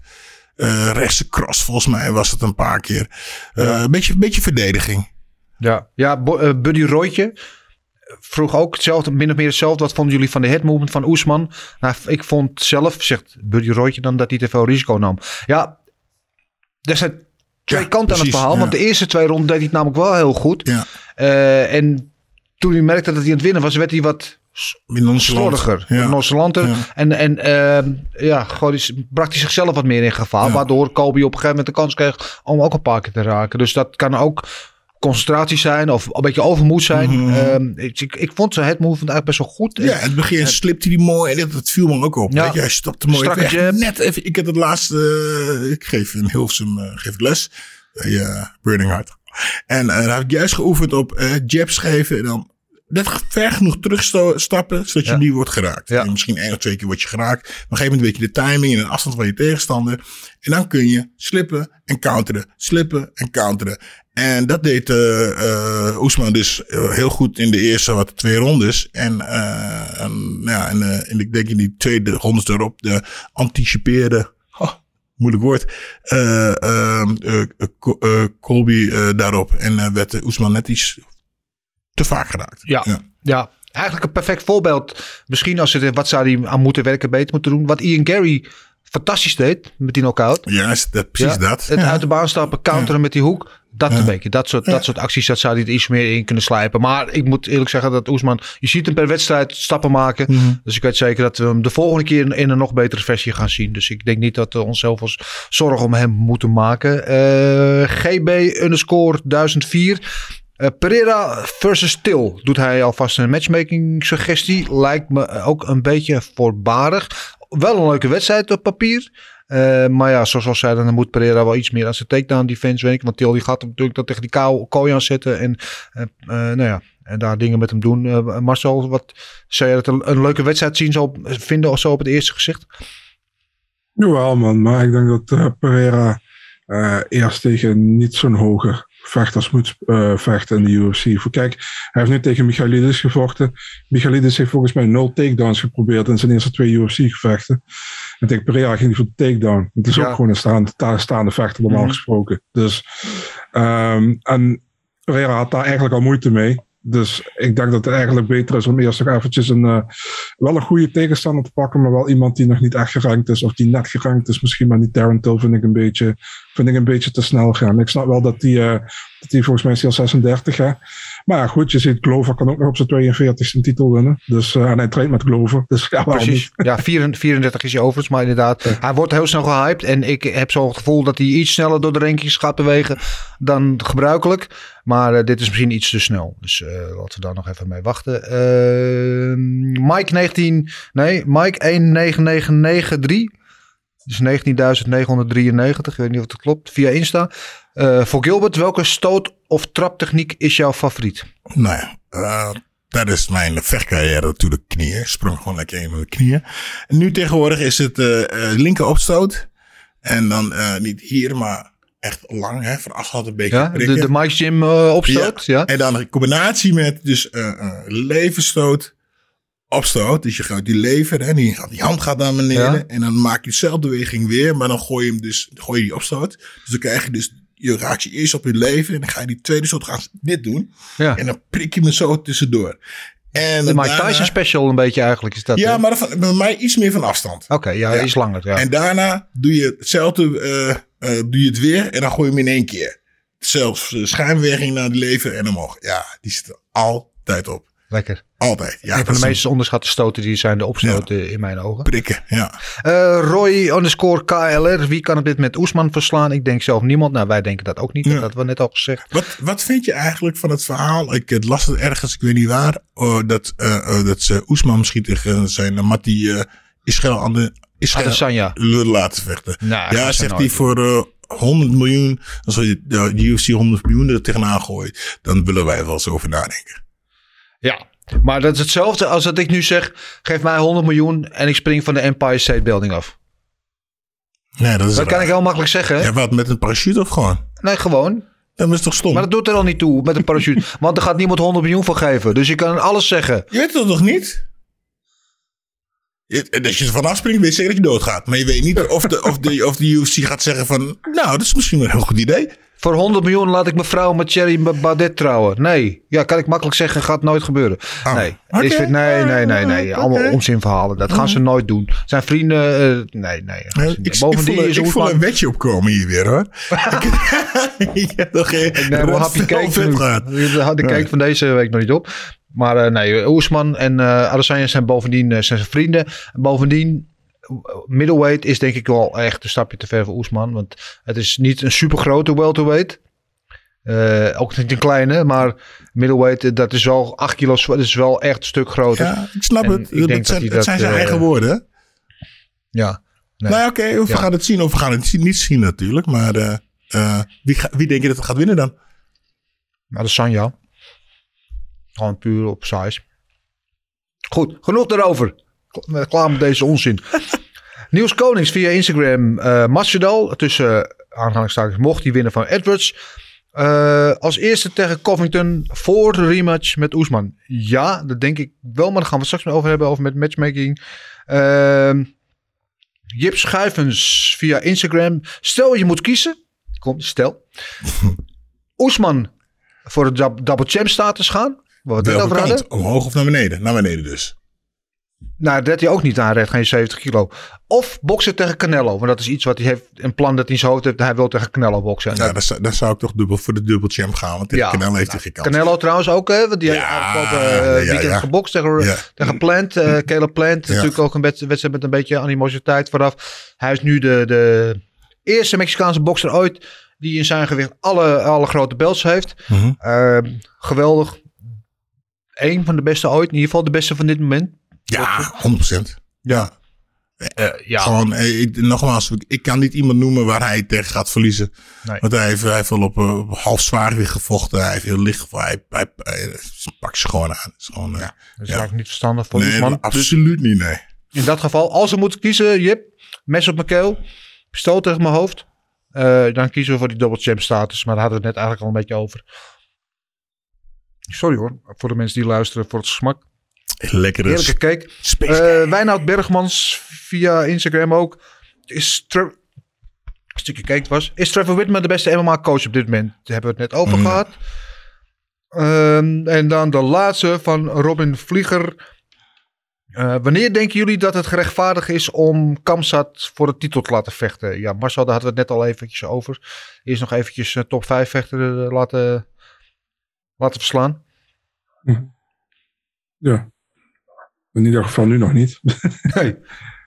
rechtse cross volgens mij was het een paar keer. Een beetje, beetje verdediging. Ja, ja Buddy Roytje vroeg ook hetzelfde, min of meer hetzelfde. Wat vonden jullie van de head movement van Oesman? Nou, ik vond zelf, zegt Buddy Roytje dan, dat hij te veel risico nam. Ja, er zijn twee ja, kanten precies, aan het verhaal. Ja. Want de eerste twee ronden deed hij het namelijk wel heel goed. Ja. Uh, en toen hij merkte dat hij aan het winnen was, werd hij wat slordiger, ja. nonchalanter. Ja. En, en uh, ja, gewoon brak hij zichzelf wat meer in gevaar. Waardoor Kobe op een gegeven moment de kans kreeg om ook een paar keer te raken. Dus dat kan ook concentratie zijn of een beetje overmoed zijn. Mm -hmm. um, ik, ik, vond zijn head movement eigenlijk best wel goed. Ja, in het begin en, slipte hij mooi en dat, dat viel me ook op. Ja, je, hij stopte mooi weg. Jab. Net even, ik heb het laatste, uh, ik geef in Hilversum uh, geef ik les bij uh, Burning Heart. En daar heb ik juist geoefend op jabs geven en dan net ver genoeg terugstappen, zodat je ja. niet wordt geraakt. Ja. En misschien één of twee keer word je geraakt. Maar op een gegeven moment weet je de timing en de afstand van je tegenstander. En dan kun je slippen en counteren, slippen en counteren. En dat deed uh, uh, Oesman dus heel goed in de eerste wat twee rondes. En, uh, en, ja, en, en ik denk in die tweede rondes erop de anticipeerde, moeilijk woord, uh, uh, Colby daarop. En werd Oesman net iets te vaak geraakt. Ja, ja. ja. Eigenlijk een perfect voorbeeld. Misschien als ze wat zou hij aan moeten werken beter moeten doen. Wat Ian Gary fantastisch deed met die knockout. Ja, dat, precies ja, dat. Het ja. uit de baan stappen, counteren ja. met die hoek. Dat een beetje. Dat soort, dat soort acties, dat zou hij er iets meer in kunnen slijpen. Maar ik moet eerlijk zeggen dat Oesman... Je ziet hem per wedstrijd stappen maken. Mm -hmm. Dus ik weet zeker dat we hem de volgende keer in een nog betere versie gaan zien. Dus ik denk niet dat we onszelf als zorgen om hem moeten maken. Uh, GB underscore 1004. Uh, Pereira versus Til. Doet hij alvast een matchmaking suggestie. Lijkt me ook een beetje voorbarig. Wel een leuke wedstrijd op papier. Uh, maar ja, zoals al zei, dan moet Pereira wel iets meer aan zijn takedown defense werken. Want Til die gaat natuurlijk dat tegen die kooi aan zetten. En, uh, nou ja, en daar dingen met hem doen. Marcel, wat zou je dat een, leuke wedstrijd zien zo, vinden of zo op het eerste gezicht? Jawel man, maar ik denk dat Pereira eerst tegen niet zo'n hoge vechters moet uh, vechten in de UFC. Kijk, hij heeft nu tegen Michailidis gevochten. Michailidis heeft volgens mij nul takedowns geprobeerd in zijn eerste twee UFC-gevechten. En tegen Pereira ging hij voor de takedown. Het is ja. ook gewoon een staande, staande vechter normaal mm -hmm. gesproken. Dus, um, en Pereira had daar eigenlijk al moeite mee. Dus ik denk dat het eigenlijk beter is om eerst nog eventjes een, uh, wel een goede tegenstander te pakken, maar wel iemand die nog niet echt gerankt is, of die net gerankt is. Misschien maar niet Darren Till vind ik een beetje, vind ik een beetje te snel gaan. Ik snap wel dat die, uh, dat die volgens mij al 36 hè. Maar goed, je ziet Glover kan ook nog op zijn 42 een titel winnen. Dus, uh, en hij traint met Glover. Dus ja, Precies. Ja, 34 is hij overigens, maar inderdaad, ja. hij wordt heel snel gehyped. En ik heb zo het gevoel dat hij iets sneller door de rankings gaat bewegen dan gebruikelijk. Maar uh, dit is misschien iets te snel. Dus uh, laten we daar nog even mee wachten. Mike 19, nee, Mike 19993. Dus 19.993. Ik weet niet of het klopt. Via Insta. Uh, voor Gilbert, welke stoot- of traptechniek is jouw favoriet? Nou ja, uh, dat is mijn vechtcarrière natuurlijk knieën. Sprong gewoon lekker in mijn knieën. En nu tegenwoordig is het uh, linker opstoot. En dan niet hier, maar echt lang, hè, van afstand een beetje ja, De, de Mike Jim opstoot, ja. ja. En dan een combinatie met dus levenstoot, opstoot. Dus je gaat die lever, hè, die, die hand gaat naar beneden. Ja. En dan maak je dezelfde beweging weer, maar dan gooi je hem dus, gooi je die opstoot. Dus dan krijg je dus je raakt je eerst op je leven. En dan ga je die tweede shot gaan dit doen. Ja. En dan prik je me zo tussendoor. En De Mike Tyson special een beetje eigenlijk is dat. Ja, maar van- bij mij iets meer van afstand. Oké, ja, Ja. iets langer. Ja. En daarna doe je hetzelfde, eh, eh, doe je het weer en dan gooi je hem in één keer. Zelfs schijnbeweging naar de lever en omhoog. Ja, die zit er altijd op. Lekker. Altijd. Ja, een van de een meest onderschatte stoten die zijn de opstoten in mijn ogen. prikken. Ja. Eh, Roy underscore KLR. Wie kan op dit moment Oesman verslaan? Ik denk zelf niemand. Nou, wij denken dat ook niet. Ja. Dat hadden we net al gezegd. Wat, wat vind je eigenlijk van het verhaal? Ik het las het ergens, ik weet niet waar. oh, dat, eh, eh, dat ze Oesman misschien tegen zijn uh, Matti eh Israël aan de Israël laten vechten. Nou, ja, zegt hij voor eh 100 miljoen. Als je de UFC 100 miljoen er tegenaan gooit, dan willen wij wel eens over nadenken. Ja. Maar dat is hetzelfde als dat ik nu zeg. Geef mij 100 miljoen en ik spring van de Empire State Building af. Nee, dat is Dat kan ik heel makkelijk zeggen. Ja, wat met een parachute of gewoon? Nee, gewoon. Dat is toch stom? Maar dat doet er al niet toe met een parachute. [LAUGHS] want er gaat niemand 100 miljoen voor geven. Dus je kan alles zeggen. Je weet het toch niet? Als je er vanaf springt, weet je zeker dat je doodgaat. Maar je weet niet of de, of de, of de UFC gaat zeggen van... Nou, dat is misschien wel een heel goed idee. Voor 100 miljoen laat ik mijn vrouw met Thierry Baudet trouwen. Nee. Ja, kan ik makkelijk zeggen. Gaat nooit gebeuren. Oh, nee. Is nee, nee, nee, nee. Allemaal onzinverhalen. Dat gaan ze nooit doen. Zijn vrienden... eh, nee, nee. ze Ik, ik, voel, is ik voel een wetje opkomen hier weer hoor. [LAUGHS] ik, [LAUGHS] ik heb nog geen... Nee, maar een hapje cake de cake Nee. van deze week nog niet op. Maar eh, nee, Oesman en Adesanya zijn bovendien zijn vrienden. En bovendien, middleweight is denk ik wel echt een stapje te ver voor Oesman. Want het is niet een super grote welterweight. Eh, ook niet een kleine, maar middleweight, eh, dat is wel 8 kilo zwaar. Dat is wel echt een stuk groter. Ja. Ja, ik snap En het. ik denk dat dat zijn, dat, zijn zijn eh, eigen woorden. hè? Nee. Nou ja, oké. of we Ja. gaan het zien of we gaan het niet zien natuurlijk. Maar wie, ga- wie denk je dat het gaat winnen dan? Adesanya. Gewoon puur op size. Goed, genoeg daarover. Klaar met deze onzin. [LAUGHS] Niels Konings via Instagram. eh Masvidal tussen aanhalingstekens mocht hij winnen van Edwards. Eh, als eerste tegen Covington voor de rematch met Oesman. Ja, dat denk ik wel, maar daar gaan we straks mee over hebben, over met matchmaking. Ehm Jip Schuivens via Instagram. Stel je moet kiezen. Kom, stel. [LAUGHS] Oesman voor de double champ status gaan. We het Welke over hadden. kant? Omhoog of naar beneden? Naar beneden dus. Nou, dat hij ook niet aanrecht, geen 70 kilo. Of boksen tegen Canelo. Want dat is iets wat hij heeft, een plan dat hij in zijn hoofd heeft. Hij wil tegen Canelo boksen. Ja, dan, zou- dan zou ik toch dubbel voor de dubbelchamp gaan. Want Ja, Canelo heeft nou, geen kans. Canelo trouwens ook, hè? Want die Ja, heeft afgelopen eh, weekend gebokst tegen, Ja. tegen Plant. eh Caleb Plant. Natuurlijk ook een wed- wedstrijd met een beetje animositeit vooraf. Hij is nu de, de eerste Mexicaanse bokser ooit die in zijn gewicht alle, alle grote belts heeft. Mhm. Ehm, geweldig. Eén van de beste ooit. In ieder geval de beste van dit moment. Ja, 100%. Ja. ja. Gewoon, eh, ik, nogmaals, ik- kan niet iemand noemen waar hij tegen gaat verliezen. Nee. Want hij heeft, hij heeft wel op, eh, op half zwaargewicht gevochten. Hij heeft heel licht. Hij, hij, hij, pakt ze gewoon aan. Is gewoon, eh, Dat is ja. eigenlijk niet verstandig voor nee, maar Dus absoluut niet, nee. in dat geval, als we moeten kiezen, Jip, mes op mijn keel, pistool tegen mijn hoofd. eh, dan kiezen we voor die double champ status. Maar daar hadden we het net eigenlijk al een beetje over. Sorry hoor, voor de mensen die luisteren voor het smak. Lekkere Heerlijke cake. space. Eh Wijnoud Bergmans via Instagram ook. Is Tra- een stukje cake was. Is Trevor Whitman de beste MMA coach op dit moment? Daar hebben we het net over Mm. gehad. Ehm, en dan de laatste van Robin Vlieger. Eh, wanneer denken jullie dat het gerechtvaardigd is om Kamsat voor de titel te laten vechten? Ja, Marcel, daar hadden we het net al eventjes over. Eerst nog eventjes eh, top 5 vechten eh, laten, laten verslaan. Ja. In ieder geval nu nog niet. [LAUGHS] Nee.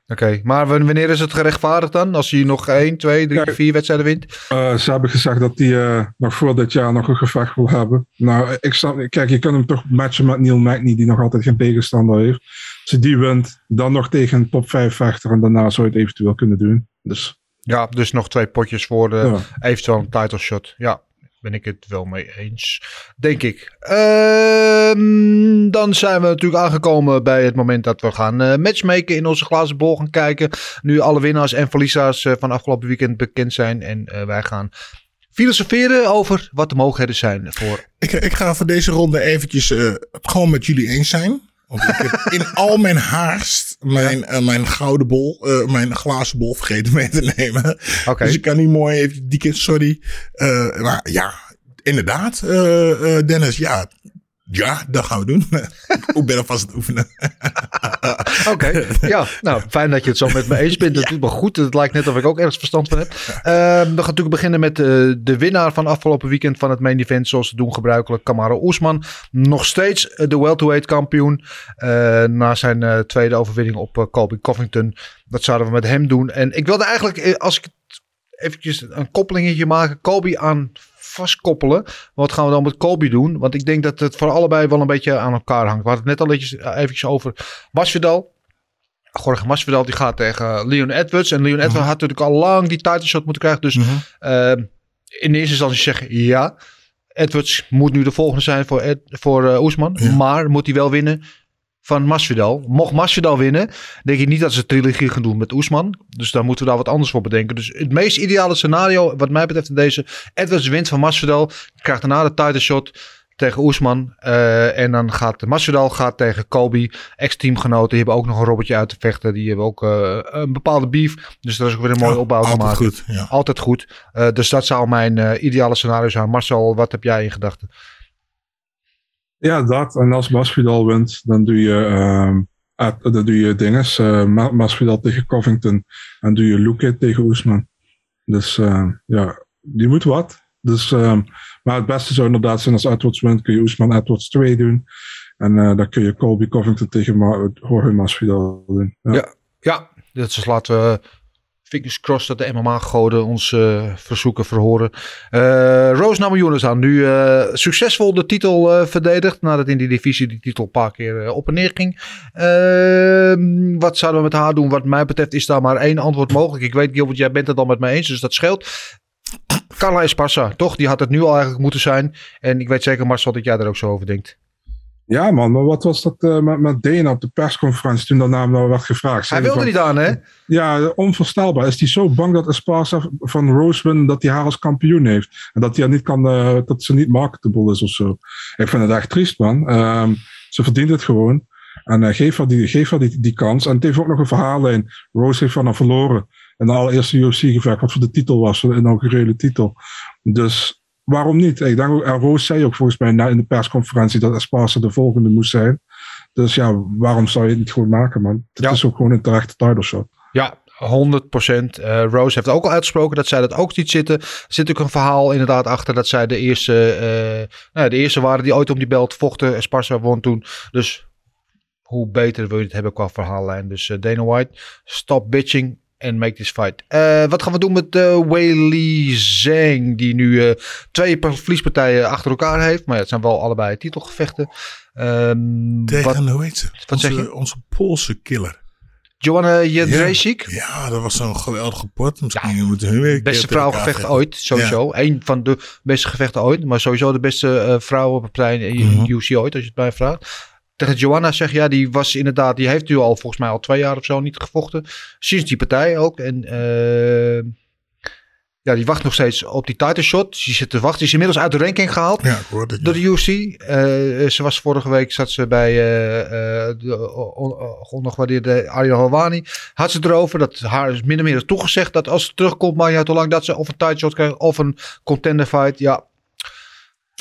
Oké, maar wan- wanneer is het gerechtvaardigd dan? Als je nog 1, 2, 3, Ja. 4 wedstrijden wint? Eh, ze hebben gezegd dat hij eh, nog voor dit jaar nog een gevecht wil hebben. Nou, ik snap, kijk, je kunt hem toch matchen met Neil Magny, die nog altijd geen tegenstander heeft. Als hij die wint, dan nog tegen een top 5 vechter en daarna zou je het eventueel kunnen doen. Dus Ja, dus nog twee potjes voor de ja. eventueel een title shot. Ja, ben ik het wel mee eens. Denk ik. Ehm, dan zijn we natuurlijk aangekomen bij het moment dat we gaan eh, matchmaken in onze glazen bol gaan kijken. Nu alle winnaars en verliezers eh, van afgelopen weekend bekend zijn. En eh, wij gaan filosoferen over wat de mogelijkheden zijn voor... Ik, ik ga voor deze ronde eventjes gewoon met jullie eens zijn. Want ik heb in al mijn haast mijn, eh, mijn gouden bol, eh, mijn glazen bol vergeten mee te nemen. Dus ik kan niet mooi even die keer, sorry. Eh, maar ja, inderdaad, Dennis, ja. Ja, dat gaan we doen. [LAUGHS] ik ben alvast aan het oefenen. [LAUGHS] Oké, ja. Nou, fijn dat je het zo met me eens bent. Dat doet me goed. Het lijkt net of ik ook ergens verstand van heb. Ehm, we gaan natuurlijk beginnen met eh, de winnaar van afgelopen weekend van het main event. Zoals we doen gebruikelijk, Kamaru Oesman. Nog steeds eh, de welterweight kampioen. eh, na zijn tweede overwinning op Colby Covington. Dat zouden we met hem doen. En ik wilde eigenlijk, als ik eventjes een koppelingetje maken. Colby aan vastkoppelen. Wat gaan we dan met Colby doen? Want ik denk dat het voor allebei wel een beetje aan elkaar hangt. We hadden het net al eventjes, eventjes over Masvidal. Jorge Masvidal die gaat tegen Leon Edwards. En Leon Edwards had natuurlijk al lang die title shot moeten krijgen. Dus eh, in eerste instantie zeggen ja. Edwards moet nu de volgende zijn voor, Ed, voor eh, Oesman. Maar moet hij wel winnen van Masvidal. Mocht Masvidal winnen, denk ik niet dat ze trilogie gaan doen met Oesman. Dus daar moeten we daar wat anders voor bedenken. Dus het meest ideale scenario, wat mij betreft in deze... Edwards wint van Masvidal, krijgt daarna de title shot tegen Oesman. eh, en dan gaat Masvidal gaat tegen Kobe. Ex-teamgenoten die hebben ook nog een robotje uit te vechten. Die hebben ook eh, een bepaalde beef. Dus daar is ook weer een mooie opbouw te Altijd goed, ja. Altijd goed. Eh, dus dat zou mijn ideale scenario zijn. Marcel, wat heb jij in gedachten? Ja, dat. En als Masvidal wint, dan doe je, ehm, ah, dan doe je dinges. Ma- Masvidal tegen Covington. En doe je Luke tegen Oesman. Dus eh, ja, die moet wat. Dus, ehm, maar het beste zou inderdaad zijn als Edwards wint, kun je Oesman Edwards 2 doen. En eh, dan kun je Colby Covington tegen Ma Jorge Masvidal doen. Ja. Ja. Ja, dus laten we fingers crossed dat de MMA-goden ons eh, verzoeken verhoren. Eh Rose Namajunas aan. Nu eh, succesvol de titel verdedigd. Nadat in die divisie die titel een paar keer op en neer ging. Ehm, wat zouden we met haar doen? Wat mij betreft is daar maar één antwoord mogelijk. Ik weet Gilbert, jij bent het al met mij eens. Dus dat scheelt. Carla Esparza, toch? Die had het nu al eigenlijk moeten zijn. En ik weet zeker Marcel dat jij er ook zo over denkt. Ja, man, maar wat was dat eh, met, met Dana op de persconferentie toen dat naam nou werd gevraagd? Hij wilde van- niet aan, hè? Ja, onvoorstelbaar. Is hij zo bang dat Esparza van Rose wint dat hij haar als kampioen heeft? En dat hij haar niet kan, eh, dat ze niet marketable is of zo. Ik vind het echt triest, man. Ehm, ze verdient het gewoon. En eh, geef haar, die, geef haar die, die kans. En het heeft ook nog een verhaallijn. Rose heeft van haar verloren. In de allereerste UFC-gevecht, wat voor de titel was, de inaugurele titel. Dus waarom niet? Ik denk ook, en Rose zei ook volgens mij na- in de persconferentie dat Esparza de volgende moest zijn. Dus ja, waarom zou je het niet gewoon maken, man? Het Ja. is ook gewoon een terechte title shot. Ja, 100%. Eh Rose heeft ook al uitgesproken dat zij dat ook ziet zitten. Er zit ook een verhaal inderdaad achter dat zij de eerste, eh, nou, de eerste waren die ooit om die belt vochten. Esparza won toen. Dus hoe beter wil je het hebben qua verhaallijn. Dus eh, Dana White, stop bitching en make this fight. Eh, wat gaan we doen met uh, Weili Zhang, die nu eh, twee pa- verliespartijen achter elkaar heeft. Maar ja, het zijn wel allebei titelgevechten. Ehm, Tegen, wat, hoe heet ze? wat zeg onze, je? onze Poolse killer. Joanna Jędrzejczyk. Ja, dat was zo'n geweldige pot. Misschien moeten hun weer Beste vrouwengevecht ooit, sowieso. Eén van de beste gevechten ooit. Maar sowieso de beste eh vrouwenpartij in Mhm. UC ooit, als je het mij vraagt. Tegen Joanna zeg ja, die was inderdaad, die heeft nu al volgens mij al twee jaar of zo niet gevochten. Sinds die partij ook. En eh, ja, die wacht nog steeds op die title shot. Die zit te wachten. Die is inmiddels uit de ranking gehaald. Ja, hoorde. Door de UFC. Eh, ze was vorige week zat ze bij eh, de on- on- ongewaardeerde Arjan Halwani. Had ze erover dat haar is min of meer toegezegd dat als ze terugkomt, maar ja, te lang dat ze of een title shot krijgt of een contender fight. Ja,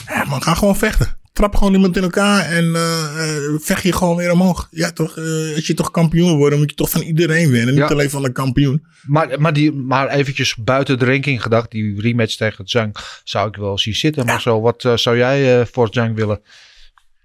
Ja, man, ga gewoon vechten. Trap gewoon iemand in elkaar en eh, vecht je gewoon weer omhoog. Ja, toch? eh, als je toch kampioen wordt, dan moet je toch van iedereen winnen. Niet alleen van de kampioen. maar, maar, die, maar eventjes buiten de ranking gedacht. Die rematch tegen Zhang zou ik wel zien zitten. Maar zo, wat zou jij voor Zhang willen?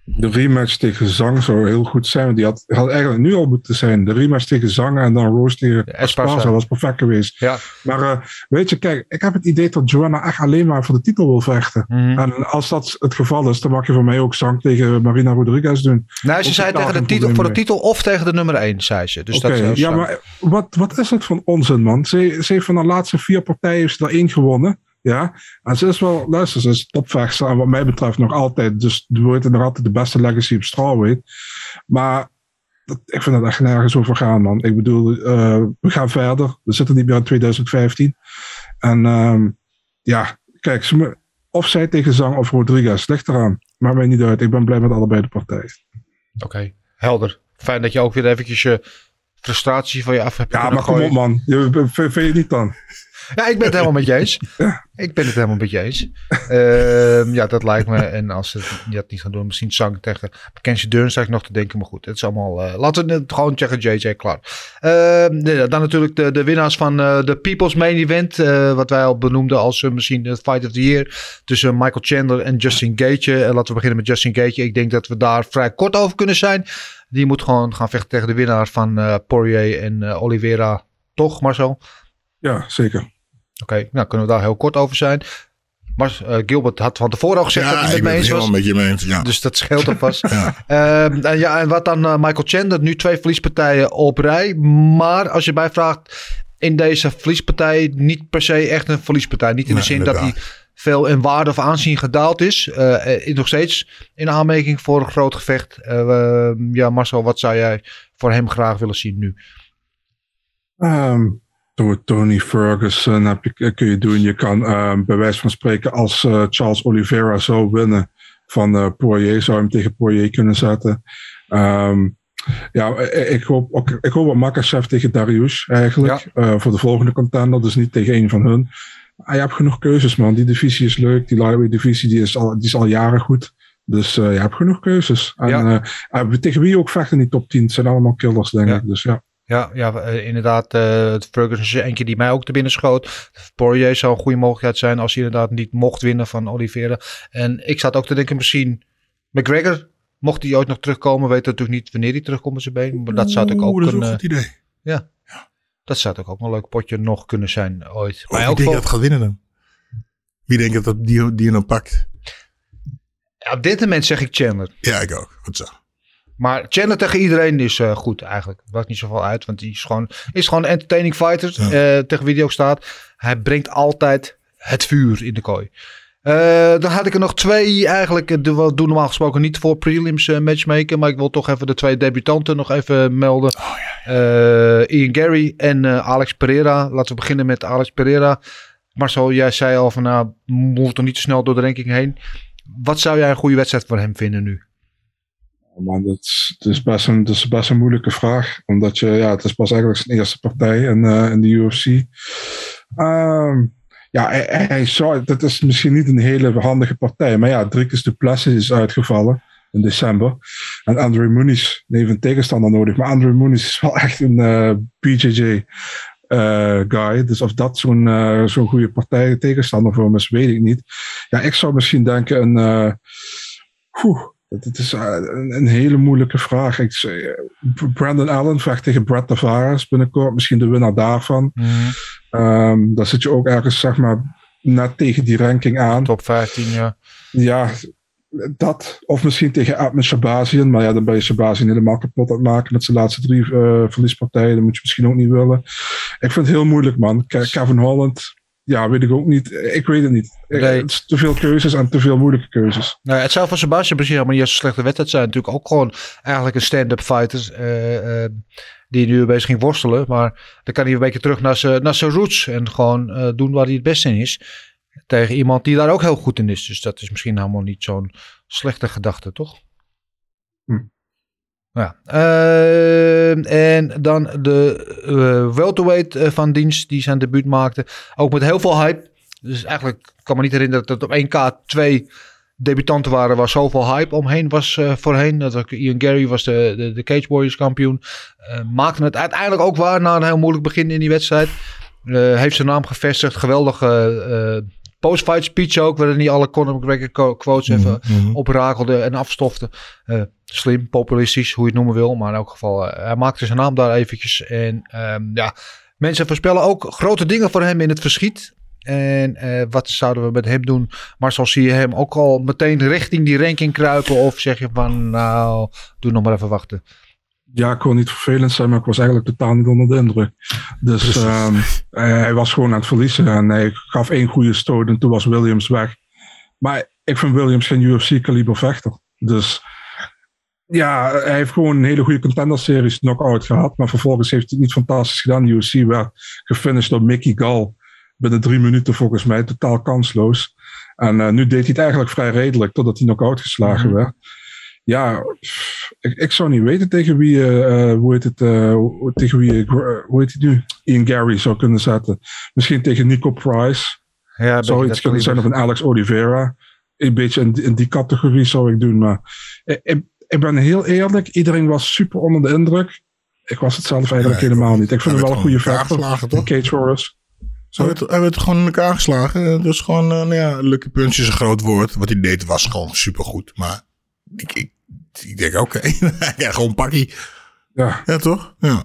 De rematch tegen Zang zou heel goed zijn. want Die had, had eigenlijk nu al moeten zijn. De rematch tegen Zang en dan Rose tegen Esparza. Was perfect geweest. Ja. Maar eh, weet je, kijk, ik heb het idee dat Joanna echt alleen maar voor de titel wil vechten. Mhm. En als dat het geval is, dan mag je voor mij ook Zang tegen Marina Rodriguez doen. Nou, ze zei tegen de titel, voor de titel of tegen de nummer 1, zei ze. Dus Oké, dat zou ja, maar wat, wat is het van onzin, man? Ze, ze heeft van de laatste vier partijen heeft ze er één gewonnen. Ja, en ze is wel, luister, ze is topvechter en wat mij betreft nog altijd, dus er wordt nog altijd de beste legacy op strawweight. Maar dat, ik vind dat echt nergens over gaan, man. Ik bedoel, eh, we gaan verder. We zitten niet meer in 2015. En ehm, ja, kijk, ze, of zij tegen Zang of Rodriguez, ligt eraan. Maakt mij niet uit. Ik ben blij met allebei de partijen. Oké. helder. Fijn dat je ook weer eventjes je frustratie van je af hebt Ja, maar kom op man. Je, vind vind je niet dan? Ja, ik ben het helemaal met je eens. [LAUGHS] Ik ben het helemaal met je eens. Ehm, ja, dat lijkt me. En als ze dat niet gaan doen, misschien zang tegen Dern sta ik nog te denken. Maar goed, het is allemaal... eh, laten we het gewoon zeggen, JJ, klaar. Ehm, dan natuurlijk de, de winnaars van eh, de People's Main Event. eh, wat wij al benoemden als misschien de Fight of the Year. Tussen Michael Chandler en Justin. Eh, laten we beginnen met Justin Gage. Ik denk dat we daar vrij kort over kunnen zijn. Die moet gewoon gaan vechten tegen de winnaar van Poirier en Oliveira. Toch, Marcel? Ja, zeker. Oké, nou kunnen we daar heel kort over zijn. Maar eh, Gilbert had van tevoren al gezegd dat hij het ik met ben me het eens helemaal was. met je mee eens. Ja. Dus dat scheelt alvast. [LAUGHS] Ja. Ehm, en, ja, en wat dan eh, Michael Chandler? Nu twee verliespartijen op rij. Maar als je mij vraagt, in deze verliespartij niet per se echt een verliespartij. Niet in de Nee, zin dat hij veel in waarde of aanzien gedaald is. Eh, eh, nog steeds in aanmerking voor een groot gevecht. Ja, Marcel, wat zou jij voor hem graag willen zien nu? Ehm, door Tony Ferguson heb je, kun je doen. Je kan ehm, bij wijze van spreken als eh, Charles Oliveira zou winnen van eh, Poirier, zou je hem tegen Poirier kunnen zetten. Ehm, ja, ik, hoop, ook, ik hoop op Makachev tegen Darius eigenlijk. eh, voor de volgende contender, dus niet tegen een van hun. Maar je hebt genoeg keuzes, man. Die divisie is leuk. Die lightweight divisie die is, al, die is al jaren goed. Dus eh, je hebt genoeg keuzes. En Ja. eh, eh, tegen wie ook vechten in die top 10. Het zijn allemaal killers, denk Ja. ik. Dus ja. Ja, ja eh, inderdaad. eh het Ferguson is eentje die mij ook te binnen schoot. Poirier zou een goede mogelijkheid zijn als hij inderdaad niet mocht winnen van Oliveira. En ik zat ook te denken misschien McGregor. Mocht hij ooit nog terugkomen, weet natuurlijk niet wanneer hij terugkomt met zijn been. Maar dat zou natuurlijk ook dat is een, een eh, goed idee. dat zou ook een leuk potje nog kunnen zijn ooit. Maar wie denk dat gaat winnen dan? Wie denk je dat die, die hem pakt? ja, op dit moment zeg ik Chandler. Ja, ik ook. Goed zo. Maar Chandler tegen iedereen is eh, goed eigenlijk. Maakt niet zoveel uit, want die is gewoon, is gewoon een entertaining fighter. Ja. eh, tegen wie die ook staat. Hij brengt altijd het vuur in de kooi. Eh, dan had ik er nog twee eigenlijk. de- We doen normaal gesproken niet voor prelims matchmaken. Maar ik wil toch even de twee debutanten nog even melden. Eh, Ian Gary en Alex Pereira. Laten we beginnen met Alex Pereira. Marcel, jij zei al van nou, moet er niet te snel door de ranking heen. Wat zou jij een goede wedstrijd voor hem vinden nu? Man, dat is, het, is best een, het is best een moeilijke vraag. Omdat je, ja, het is pas eigenlijk zijn eerste partij in, eh, in de UFC. Ehm, ja, hij, hij- zou, dat is misschien niet een hele handige partij. Maar ja, Dricus de Plessis is uitgevallen in december. En Andre Muniz heeft een tegenstander nodig. Maar Andre Muniz is wel echt een eh, BJJ eh, guy. Dus of dat zo'n zo'n goede partij tegenstander voor hem is, weet ik niet. Ja, ik zou misschien denken een... Oeh, het is eh, een, hele moeilijke vraag. Ik, eh, Brandon Allen vecht tegen Brett Tavares binnenkort. Misschien de winnaar daarvan. Ehm dan zit je ook ergens, zeg maar, net tegen die ranking aan. Top 15, ja. Ja, dat. Of misschien tegen Ahmed Shabazian. Maar ja, dan ben je Shabazian helemaal kapot aan het maken met zijn laatste drie eh, verliespartijen. Dat moet je misschien ook niet willen. Ik vind het heel moeilijk, man. Ke- Kevin Holland, ja, weet ik ook niet. Ik weet het niet. Nee. Het is te veel keuzes en te veel moeilijke keuzes. Nou, het zou van Sebastian precies helemaal niet eens een slechte wedstrijd zijn. Natuurlijk ook gewoon eigenlijk een stand-up fighter. eh, eh, die nu bezig ging worstelen. Maar dan kan hij een beetje terug naar zijn naar roots. En gewoon eh, doen waar hij het beste in is. Tegen iemand die daar ook heel goed in is. Dus dat is misschien helemaal niet zo'n slechte gedachte, toch? Ja. Eh, en dan de eh welterweight eh, van dienst die zijn debuut maakte. Ook met heel veel hype. Dus eigenlijk kan me niet herinneren dat het op 1K twee debutanten waren waar zoveel hype omheen was voorheen. Dat ook Ian Gary was de, de, de Cage Warriors kampioen. Maakte het uiteindelijk ook waar na een heel moeilijk begin in die wedstrijd. Heeft zijn naam gevestigd. Geweldige post-fight speech ook. Waarin hij alle Conor McGregor quotes even Mhm. oprakelde en afstofte. Slim, populistisch, hoe je het noemen wil. Maar in elk geval, eh, hij maakte zijn naam daar eventjes. En ehm, ja, mensen voorspellen ook grote dingen voor hem in het verschiet. En eh, wat zouden we met hem doen? Marcel, zie je hem ook al meteen richting die ranking kruipen? Of zeg je van, nou, doe nog maar even wachten. ja, ik wil niet vervelend zijn, maar ik was eigenlijk totaal niet onder de indruk. Dus ehm, hij, hij was gewoon aan het verliezen en hij gaf één goede stoot en toen was Williams weg. Maar ik vind Williams geen UFC-kaliber vechter. Dus ja, hij heeft gewoon een hele goede contender-series knock-out gehad. Maar vervolgens heeft hij het niet fantastisch gedaan. De UFC werd gefinished door Mickey Gall. Binnen drie minuten volgens mij, totaal kansloos. En eh, nu deed hij het eigenlijk vrij redelijk, totdat hij knock-out geslagen Mhm. werd. Ja, ik, ik zou niet weten tegen wie, eh, hoe heet het, tegen wie, hoe heet het nu? Ian Gary zou kunnen zetten. Misschien tegen Nico Price. Ja, Zou iets kunnen zijn of een Alex Oliveira. Een beetje in, die- in die categorie zou ik doen. Maar ik, ik, ben heel eerlijk. Iedereen was super onder de indruk. Ik was het zelf eigenlijk Ja, helemaal niet. Ik vind Hij hem wel een goede vechter. Cage Warriors. Hij werd, hij werd gewoon in elkaar geslagen. Dus gewoon, eh, nou ja, Lucky Punch is een groot woord. Wat hij deed was gewoon supergoed. Maar ik, ik, ik denk, oké, [LAUGHS] ja, gewoon pakkie. Ja, Ja, toch? Ja.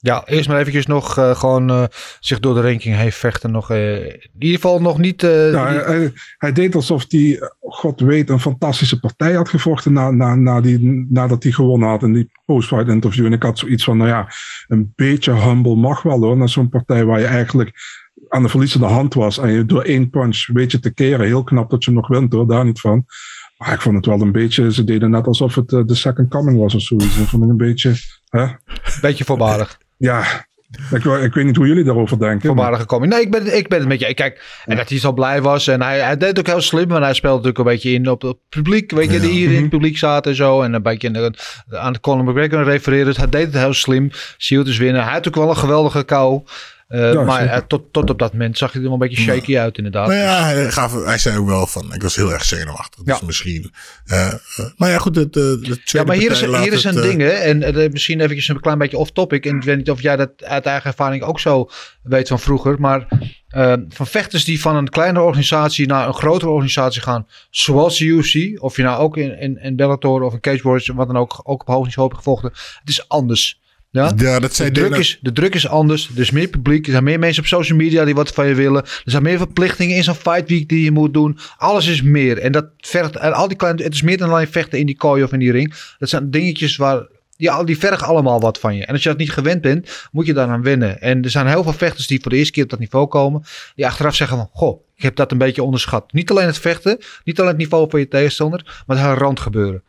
Ja, eerst maar eventjes nog eh, gewoon eh, zich door de ranking heen vechten. Nog, eh, in ieder geval nog niet... die- hij, deed alsof hij, god weet, een fantastische partij had gevochten na, na, na die, nadat hij gewonnen had in die post-fight interview. En ik had zoiets van, nou ja, een beetje humble mag wel hoor. Na zo'n partij waar je eigenlijk aan de verliezende hand was. En je door één punch weet je te keren. Heel knap dat je nog wint hoor, daar niet van. Maar ik vond het wel een beetje, ze deden net alsof het de second coming was of zoiets. Ik vond het een beetje, hè? beetje voorbarig. Ja, ik, ik weet niet hoe jullie daarover denken. voorbarig gekomen. Nee, ik ben, ik ben het met je. Kijk, en dat hij zo blij was. En hij, hij deed het ook heel slim. Want hij speelde natuurlijk een beetje in op het publiek. Weet je, die hier in het publiek zaten en zo. En een beetje de- aan de Conor McGregor refereren. Dus hij deed het heel slim. Shield is winnen. Hij had ook wel een geweldige kou. Eh, Ja, maar eh, tot, tot op dat moment zag hij er wel een beetje shaky uit inderdaad. Nou ja, hij, gaf, hij zei ook wel van, ik was heel erg zenuwachtig. Dus Ja. misschien. eh, maar ja, goed, het, eh, de tweede Ja, maar hier is, hier is een ding, hè. En misschien eventjes een klein beetje off-topic. En ik weet niet of jij dat uit eigen ervaring ook zo weet van vroeger. Maar van vechters die van een kleine organisatie naar een grotere organisatie gaan. Zoals de UFC. Of je nou ook in, in, in Bellator of in Cage Warriors, wat dan ook, ook op hoog niveau hebt gevochten. Het is anders. Ja? Ja, dat zei De druk, is, de druk is anders. Er is meer publiek. Er zijn meer mensen op social media die wat van je willen. Er zijn meer verplichtingen in zo'n fight week die je moet doen. Alles is meer. En dat vergt, en al die kleine, het is meer dan alleen vechten in die kooi of in die ring. Dat zijn dingetjes waar, ja, die vergen allemaal wat van je. En als je dat niet gewend bent, moet je daaraan wennen. En er zijn heel veel vechters die voor de eerste keer op dat niveau komen. Die achteraf zeggen van, goh, ik heb dat een beetje onderschat. Niet alleen het vechten, niet alleen het niveau van je tegenstander, maar het hele randgebeuren.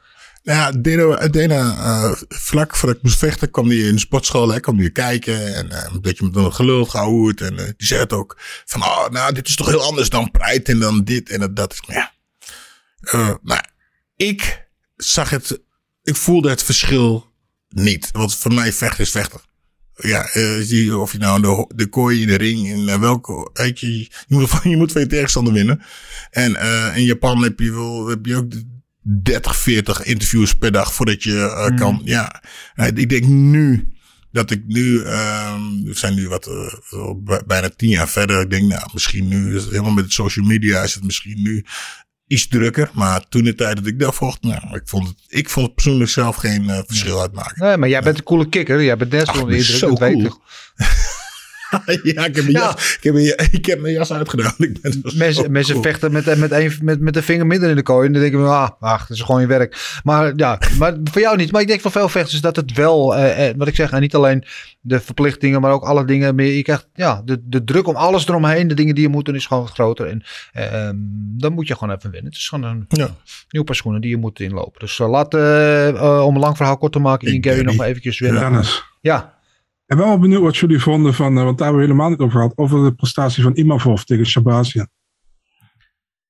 Nou ja, Dana eh, vlak voordat ik moest vechten, kwam hij in de sportschool. Hij kwam hier kijken en eh, een beetje met een gelul gehoord. En eh, die zei het ook van, oh, nou, dit is toch heel anders dan Pride en dan dit en dat. Ja. Maar ik zag het, ik voelde het verschil niet. Want voor mij vechten is vechten. Ja, of je nou de, de kooi in de ring in eh, welke, je, moet, van, [LAUGHS] je moet van je tegenstander winnen. En in Japan heb je wel, heb je ook de 30, 40 interviews per dag voordat je eh, kan. Ja, Eh, ik denk nu dat ik nu, ehm, we zijn nu wat, eh, bij- bijna tien jaar verder. Ik denk, nou, misschien nu, is het helemaal met social media, is het misschien nu iets drukker. Maar toen de tijd dat ik daar vocht, nou, ik vond het, ik vond het persoonlijk zelf geen verschil uitmaken. Nee, maar jij bent een coole kikker. Jij bent Ach, zo cool. [LAUGHS] ik. [LAUGHS] ja, ik heb mijn, Ja. jas, ik heb mijn, [LAUGHS] ik heb mijn jas uitgedaan. Ik Mensen, mensen cool. vechten met, met, een, met, met de vinger midden in de kooi. En dan denken we, ah, ach, dat is gewoon je werk. Maar ja, maar voor jou niet. Maar ik denk van veel vechters dat het wel, eh, eh, wat ik zeg, en niet alleen de verplichtingen, maar ook alle dingen meer. Je krijgt, ja, de, de druk om alles eromheen, de dingen die je moet doen, is gewoon groter. En eh, ehm, dan moet je gewoon even winnen. Het is gewoon een Ja. nieuw paar schoenen die je moet inlopen. Dus eh, laat, eh, om een lang verhaal kort te maken, Ik Gary nog maar eventjes winnen. Ja, Ik ben wel benieuwd wat jullie vonden van, eh, want daar hebben we helemaal niet over gehad, over de prestatie van Imavov tegen Shabazian.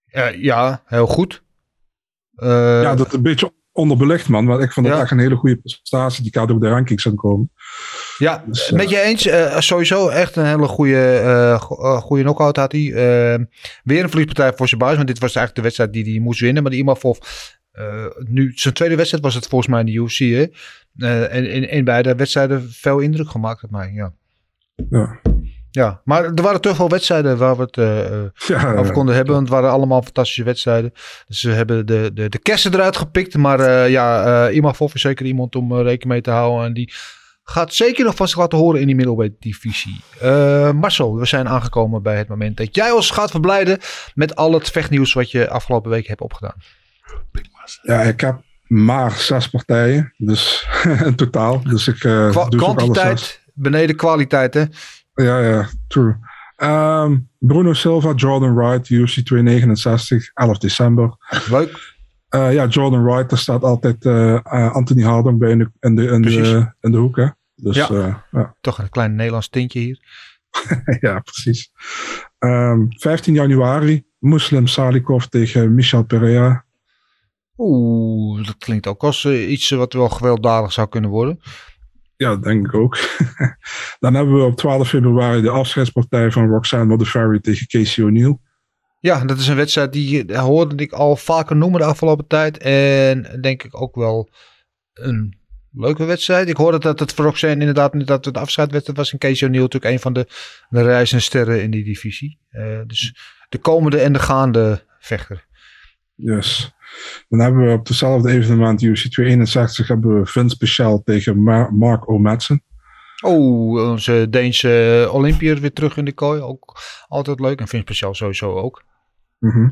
Eh, ja, heel goed. Eh, ja, dat is een beetje onderbelicht, man. Want ik vond dat Ja. echt een hele goede prestatie. Die gaat ook de rankings aan komen. Ja, Dus, met je eens. eh, sowieso echt een hele goede, eh go- eh, goede knockout had hij. Eh, weer een verliespartij voor buis. Want dit was eigenlijk de wedstrijd die hij moest winnen. Maar die Imavov, eh nu zijn tweede wedstrijd was het volgens mij in de UFC. Hè? Eh, en in, beide wedstrijden veel indruk gemaakt op mij. Ja. Ja. ja, maar er waren toch wel wedstrijden waar we het eh, Ja, over konden hebben. Want het waren allemaal fantastische wedstrijden. Dus ze hebben de, de, de kersen eruit gepikt. Maar eh, ja, eh Imavov is zeker iemand om rekening mee te houden. En die gaat zeker nog zich laten horen in die middleweight divisie. Marcel, we zijn aangekomen bij het moment dat jij ons gaat verblijden met al het vechtnieuws wat je afgelopen week hebt opgedaan. Ja, ik heb maar zes partijen. Dus [LAUGHS] in totaal. Dus ik doe zes. kwantiteit beneden kwaliteit, hè? Ja, ja, true. Ehm, Bruno Silva, Jordan Wright, UFC 269, 11 december. Leuk. Eh, ja, Jordan Wright, daar staat altijd eh, Anthony Hardong bij in de, in de, in de, in de hoek. Hè? Dus Ja. Toch een klein Nederlands tintje hier. [LAUGHS] ja, precies. Ehm, 15 januari, Muslim Salikov tegen Michel Pereira. Oeh, dat klinkt ook als eh, iets wat wel gewelddadig zou kunnen worden. Ja, dat denk ik ook. [LAUGHS] Dan hebben we op 12 februari de afscheidspartij van Roxanne Modafferi tegen Casey O'Neill. Ja, dat is een wedstrijd die eh, hoorde ik al vaker noemen de afgelopen tijd. En denk ik ook wel een leuke wedstrijd. Ik hoorde dat het voor Roxanne inderdaad dat het afscheidwedstrijd was. En Casey O'Neill natuurlijk een van de, de reizende sterren in die divisie. Eh, dus de komende en de gaande vechter. Yes. Dan hebben we op dezelfde evenement UFC 261 hebben we Vince Speciaal tegen Ma- Mark O'Madsen. Oh, onze Deense Olympiër weer terug in de kooi. Ook altijd leuk. En vind speciaal sowieso ook. Mhm.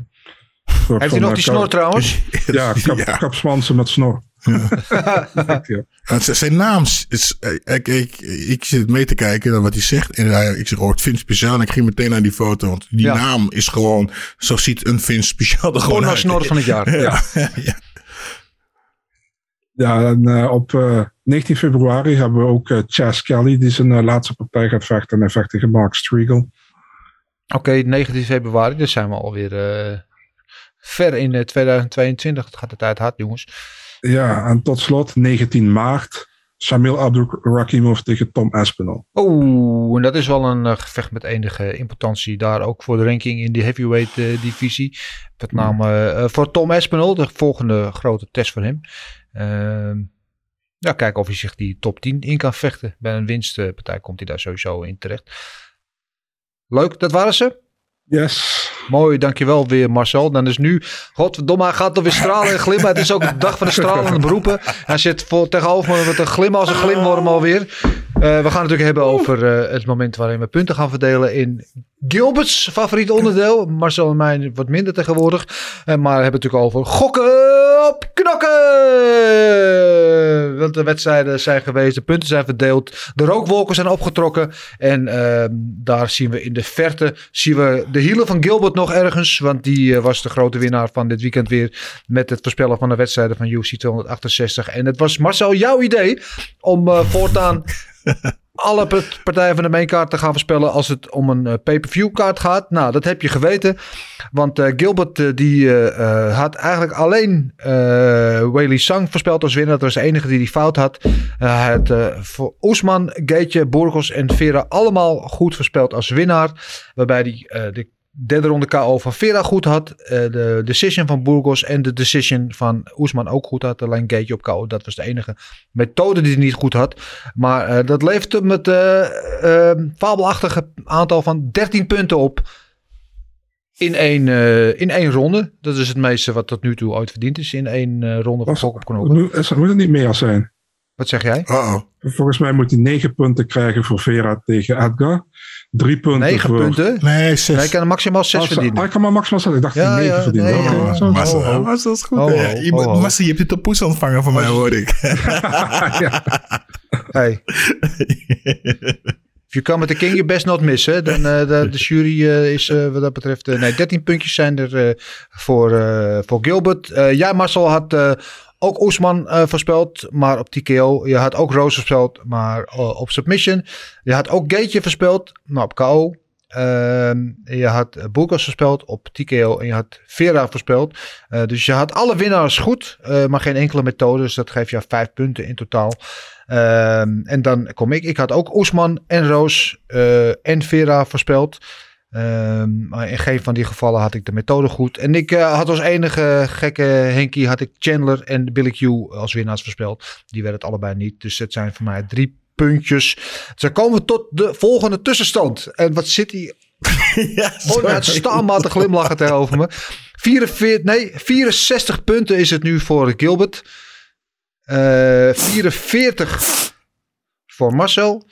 Heeft hij nog die snor trouwens? Ja, [LAUGHS] kap, Ja. kapsmansen met snor. Ja. [LAUGHS] Zijn naam is, eh, ik, ik, ik zit mee te kijken naar wat hij zegt. En hij, ik zeg, oh, het Vin Speciaal. En ik ging meteen naar die foto. Want die Ja. naam is gewoon, zo ziet een Vin Speciaal er gewoon Gewoon uit. snor van het jaar. [LAUGHS] Ja. ja. Ja, en eh, op eh, 19 februari hebben we ook eh, Chas Kelly, die zijn eh, laatste partij gaat vechten. En hij vecht tegen Mark Striegel. Oké, 19 februari. Dus zijn we alweer eh, ver in eh, 2022. Het gaat de tijd hard, jongens. Ja, en tot slot 19 maart. Shamil Abdul-Rakimov tegen Tom Aspinall. Oeh, en dat is wel een eh, gevecht met enige importantie daar ook voor de ranking in die heavyweight eh, divisie. Met name eh, voor Tom Espinol, de volgende grote test voor hem. Ehm, ja, kijken of hij zich die top 10 in kan vechten. Bij een winstpartij komt hij daar sowieso in terecht. Leuk, dat waren ze. Yes. Mooi, dankjewel weer Marcel. Dan is nu, godverdomme, gaat alweer stralen en glimmen. Het is ook de dag van de stralende beroepen. Hij zit voor, tegenover me met een glim als een glimworm alweer. Eh, we gaan het natuurlijk hebben over eh, het moment waarin we punten gaan verdelen in Gilbert's favoriete onderdeel. Marcel en mij wat minder tegenwoordig. Eh, maar we hebben het natuurlijk over gokken op knokken. Want de wedstrijden zijn geweest, de punten zijn verdeeld, de rookwolken zijn opgetrokken. En ehm, daar zien we in de verte zien we de hielen van Gilbert nog ergens. Want die eh, was de grote winnaar van dit weekend weer met het voorspellen van de wedstrijden van UFC 268. En het was Marcel jouw idee om eh, voortaan [LAUGHS] alle part- partijen van de mainkaart te gaan voorspellen als het om een eh, pay-per-view kaart gaat. Nou, dat heb je geweten. Want eh, Gilbert eh, die had eigenlijk alleen Weili Sang voorspeld als winnaar. Dat was de enige die die fout had. Hij had voor Oesman, Gaetje, Burgos en Vera allemaal goed voorspeld als winnaar. Waarbij eh, de derde ronde KO van Vera goed had. eh, de decision van Burgos en de decision van Oesman ook goed had. Alleen Gaetje op KO. Dat was de enige methode die hij niet goed had. Maar eh, dat levert hem het eh, fabelachtige aantal van 13 punten op. In één, in één ronde. Dat is het meeste wat tot nu toe ooit verdiend is. In één ronde van Gok op knokken. Moet het niet meer zijn? Wat zeg jij? Volgens mij moet hij 9 punten krijgen voor Vera tegen Edgar. 3 punten 9 voor... punten? Nee, zes. Nee, ik kan maximaal 6 Oh, verdienen. ah, ik kan maar maximaal zeggen. Ik dacht Ja, dat hij 9 ja, verdiende. nee, Oké, ja. zo. Marcel, Oh, oh. Marcel is goed. Oh, Ja, oh, oh. Marcel, je hebt dit op poes ontvangen van mij, hoor ik. [LAUGHS] Hey. If you come with the king, you best not miss. Hè? Dan, eh, de, de jury eh, is eh, wat dat betreft... eh, nee, 13 puntjes zijn er eh, voor, eh, voor Gilbert. Eh, jij, Marcel, had eh, ook Oesman eh, voorspeld, maar op TKO. Je had ook Roos voorspeld, maar eh, op submission. Je had ook Gaetje voorspeld, maar op KO. Ehm, je had uh, Burgos voorspeld op TKO en je had Vera voorspeld. Eh, dus je had alle winnaars goed, eh, maar geen enkele methode. Dus dat geeft je vijf punten in totaal. Ehm, en dan kom ik. Ik had ook Oesman en Roos eh, en Vera voorspeld. Ehm, maar in geen van die gevallen had ik de methode goed. En ik eh, had als enige gekke Henky had ik Chandler en Billy Q als winnaars voorspeld. Die werden het allebei niet. Dus het zijn voor mij drie puntjes. Zo komen we tot de volgende tussenstand. En wat zit hij [LAUGHS] ja, onuitstaanbaar te glimlachen tegenover me. 44, nee, 64 punten is het nu voor Gilbert. Eh 44 voor Marcel.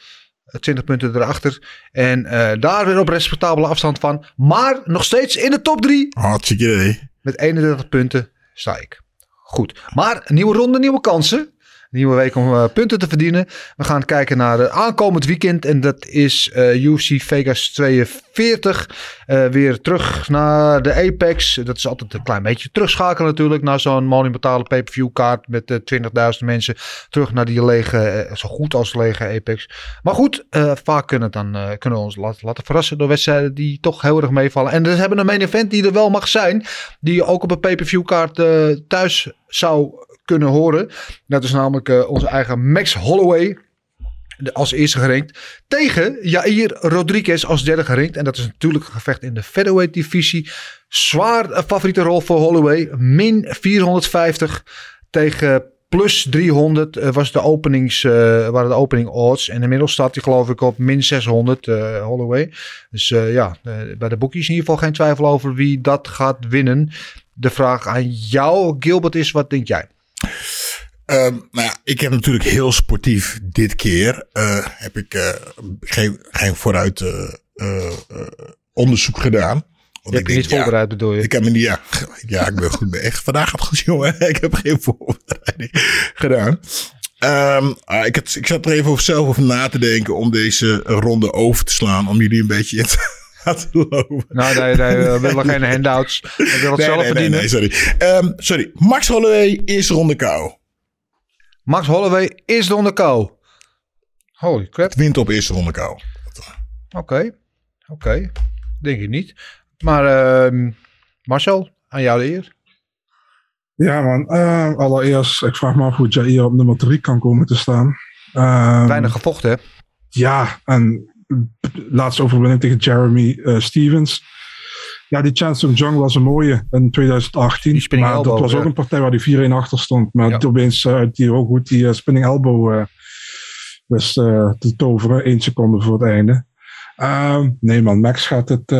Eh, 20 punten erachter. En eh, daar weer op respectabele afstand van. Maar nog steeds in de top 3. Hartstikke idee. Met 31 punten sta ik. Goed. Maar nieuwe ronde, nieuwe kansen. Nieuwe week om eh, punten te verdienen. We gaan kijken naar uh, aankomend weekend. En dat is uh, UFC Vegas 42. weer terug naar de Apex. Dat is altijd een klein beetje terugschakelen natuurlijk. Naar zo'n monumentale pay-per-view kaart met 20.000 mensen. Terug naar die lege, zo goed als lege Apex. Maar goed, vaak kunnen, dan, kunnen we ons laten, laten verrassen door wedstrijden die toch heel erg meevallen. En we hebben een main event die er wel mag zijn. Die ook op een pay-per-view kaart thuis zou kunnen horen. Dat is namelijk uh, onze eigen Max Holloway. Als eerste gerankt. Tegen Jair Rodriguez als derde gerankt. En dat is natuurlijk een gevecht in de featherweight divisie. Zwaar een favoriete rol voor Holloway. Min 450 tegen plus 300 uh, was de openings, waren de opening odds. En inmiddels staat hij geloof ik op min 600 uh, Holloway. Dus ja, bij de boekjes in ieder geval geen twijfel over wie dat gaat winnen. De vraag aan jou, Gilbert, is wat denk jij? Um, nou ja, ik heb natuurlijk heel sportief dit keer. Uh, heb ik uh, geen, geen vooruit uh, onderzoek gedaan. Want je hebt niet voorbereid bedoel je? Ik heb me niet, ja, [LAUGHS] ja, ik ben goed. Echt, vandaag gaat het goed, jongen. [LAUGHS] Ik heb geen voorbereiding gedaan. Um, ik, had, ik zat er even over zelf over na te denken om deze ronde over te slaan. Om jullie een beetje in te laten lopen. Nou, nee, nee, we willen geen handouts. We willen het nee, zelf nee, verdienen. Nee, sorry. Um, sorry. Max Holloway, eerste ronde kou. Max Holloway, eerste ronde kou. Holy crap. Wint op eerste ronde kou. Oké, oké. Okay. Denk ik niet. Maar uh, Marcel, aan jou de eer. Ja man, uh, allereerst, ik vraag me af hoe Jair op nummer 3 kan komen te staan. Um, Weinig gevochten hè? Ja, en laatste overwinning tegen Jeremy uh, Stevens. Ja, die Chance Jung was een mooie in 2018. Maar elbow, dat was ook een partij waar die 4-1 achter stond. Maar ja. opeens uit uh, die ook goed die uh, spinning elbow wist te toveren. 1 seconde voor het einde. Uh, nee man, Max gaat het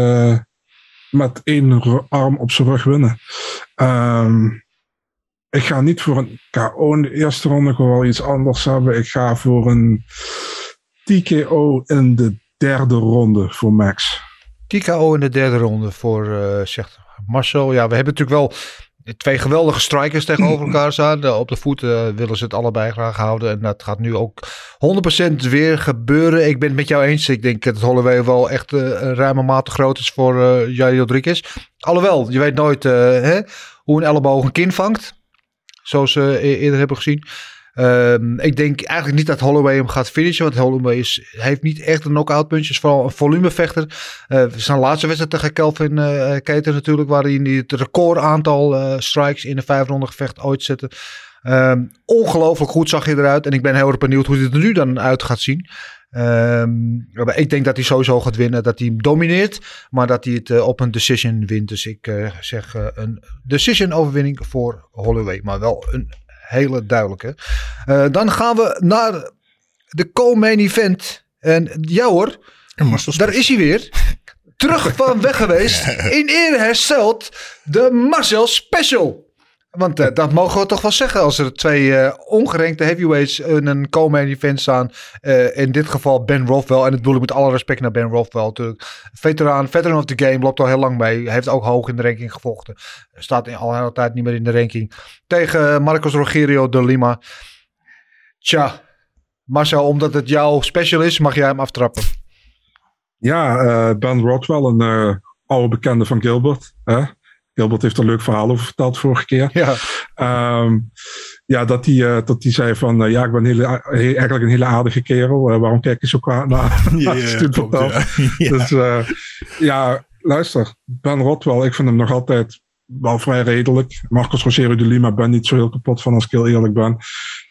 met één arm op zijn rug winnen. Um, ik ga niet voor een KO in de eerste ronde. Ik wil wel iets anders hebben. Ik ga voor een TKO in de derde ronde voor Max. TKO in de derde ronde voor, uh, zegt Marcel. Ja, we hebben natuurlijk wel twee geweldige strikers tegenover [CLEARS THROAT] elkaar staan. Op de voeten uh, willen ze het allebei graag houden. En dat gaat nu ook 100% weer gebeuren. Ik ben het met jou eens. Ik denk dat Holloway wel echt uh, een ruime mate groot is voor uh, Jair Rodriguez. Alhoewel, je weet nooit hè, hoe een elleboog een kin vangt. Zoals we eerder hebben gezien. Um, ik denk eigenlijk niet dat Holloway hem gaat finishen. Want Holloway is, heeft niet echt een knockout punch. Is vooral een volumevechter. Uh, zijn laatste wedstrijd tegen Kelvin uh, Keter natuurlijk. Waarin hij het record aantal uh, strikes in een vijf ronde gevecht ooit zette. Um, ongelooflijk goed zag hij eruit. En ik ben heel erg benieuwd hoe hij er nu dan uit gaat zien. Um, ik denk dat hij sowieso gaat winnen. Dat hij domineert. Maar dat hij het op een decision wint. Dus ik zeg een decision overwinning voor Holloway. Maar wel een hele duidelijke. Uh, dan gaan we naar de co-main event. En ja hoor, daar is hij weer. Terug van weg geweest. [LAUGHS] In eer hersteld. De Marcel Special. Want uh, dat mogen we toch wel zeggen als er twee uh, ongerenkte heavyweights in een co-main event staan. Uh, in dit geval Ben Rothwell. En dat bedoel ik met alle respect naar Ben Rothwell natuurlijk. Veteraan, veteran of the game, loopt al heel lang mee. Heeft ook hoog in de ranking gevochten. Staat in al hele tijd niet meer in de ranking. Tegen Marcos Rogerio de Lima. Tja, Marcel, omdat het jouw special is, mag jij hem aftrappen. Ja, Ben Rothwell, een oude bekende van Gilbert. Hè? Gilbert heeft er een leuk verhaal over verteld vorige keer. Ja, um, ja dat hij uh, dat die zei van, uh, ja, ik ben eigenlijk een hele aardige kerel. Uh, waarom kijk je zo kwaad naar? Ja, [LAUGHS] ja, klopt, ja. [LAUGHS] ja. Dus ja, luister, Ben Rotwell, ik vind hem nog altijd wel vrij redelijk. Marcos Rogerio de Lima ben niet zo heel kapot van als ik heel eerlijk ben.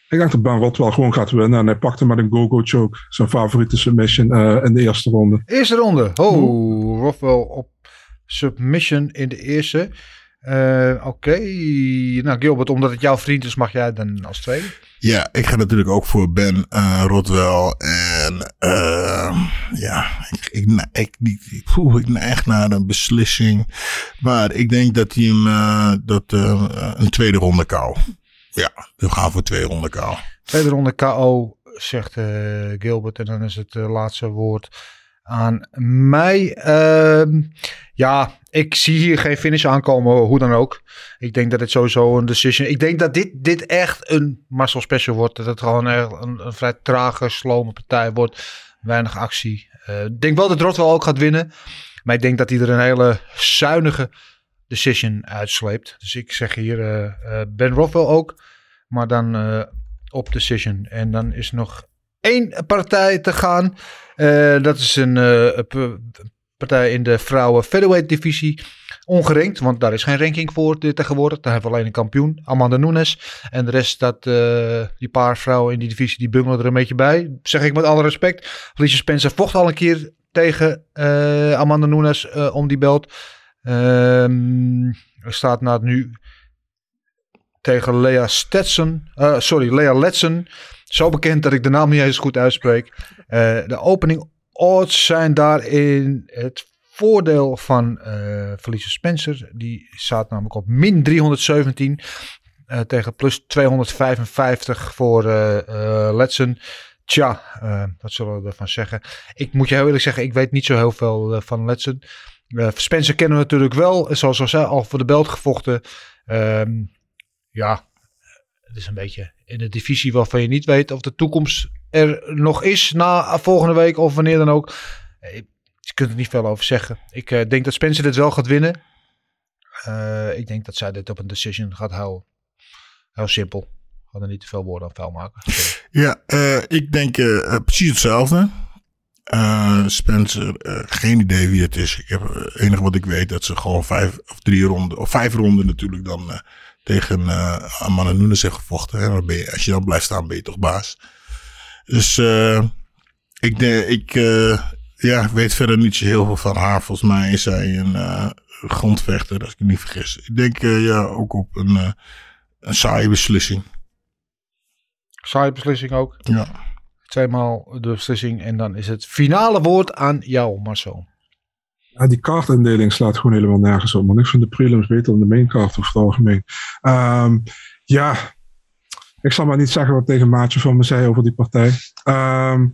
Ik denk dat Ben Rotwell gewoon gaat winnen. En hij pakte met een go-go choke zijn favoriete submission in de eerste ronde. Eerste ronde. Oh, Rotwell op submission in de eerste. Uh, Oké, okay. nou Gilbert, omdat het jouw vriend is, mag jij dan als tweede? Ja, ik ga natuurlijk ook voor Ben uh, Rotwell. En uh, ja, ik, ik, ik, ik, poeh, ik neig naar een beslissing. Maar ik denk dat hij hem dat, een tweede ronde kou. Ja, we gaan voor twee ronde kou. Tweede ronde KO, zegt Gilbert. En dan is het laatste woord aan mij. Ehm, ja, ik zie hier geen finish aankomen, hoe dan ook. Ik denk dat het sowieso een decision... Ik denk dat dit, dit echt een Marcel Special wordt. Dat het gewoon een, een vrij trage, slome partij wordt. Weinig actie. Eh, ik denk wel dat Rotwell ook gaat winnen. Maar ik denk dat hij er een hele zuinige decision uitsleept. Dus ik zeg hier eh, eh, Ben Rothwell ook. Maar dan op decision. En dan is nog één partij te gaan. Eh, dat is een eh, partij in de vrouwen featherweight divisie. Ongerankt, want daar is geen ranking voor tegenwoordig. Daar hebben we alleen een kampioen, Amanda Nunes. En de rest, dat, eh, die paar vrouwen in die divisie, die bungelen er een beetje bij. Zeg ik met alle respect. Felicia Spencer vocht al een keer tegen Amanda Nunes om die belt. Ehm, er staat na nu tegen Lea Stetson. sorry, Lea Letson. Zo bekend dat ik de naam niet eens goed uitspreek. Eh, de opening odds zijn daarin het voordeel van Felicia Spencer. Die staat namelijk op min 317 eh, tegen plus 255 voor eh, Letson. Tja, wat zullen we ervan zeggen? Ik moet je heel eerlijk zeggen, ik weet niet zo heel veel van Letson. Spencer kennen we natuurlijk wel. Zoals zei, al voor de belt gevochten. Ehm, ja, het is een beetje in de divisie waarvan je niet weet of de toekomst er nog is na volgende week of wanneer dan ook. Eh, Je kunt er niet veel over zeggen. Ik eh, denk dat Spencer dit wel gaat winnen. Eh, ik denk dat zij dit op een decision gaat houden. Heel simpel. Ik ga er niet te veel woorden aan vuil maken. Ja, ik denk precies hetzelfde. Spencer, geen idee wie het is. Ik heb het enige wat ik weet dat ze gewoon vijf of drie ronden, of vijf ronden natuurlijk dan tegen uh, Amanda Nunes heeft gevochten. Hè? Dan ben je, als je dan blijft staan, ben je toch baas. Dus eh, ik, ik eh, ja, weet verder niet zo heel veel van haar. Volgens mij is zij een grondvechter, als ik me niet vergis. Ik denk ja, ook op een, een saaie beslissing. Saaie beslissing ook. Ja. Tweemaal de beslissing. En dan is het finale woord aan jou, Marcel. Ja, die kaartindeling slaat gewoon helemaal nergens op. Man. Ik vind de prelims beter dan de main card over het algemeen. Ehm, ja, ik zal maar niet zeggen wat tegen Maatje van me zei over die partij. Ehm,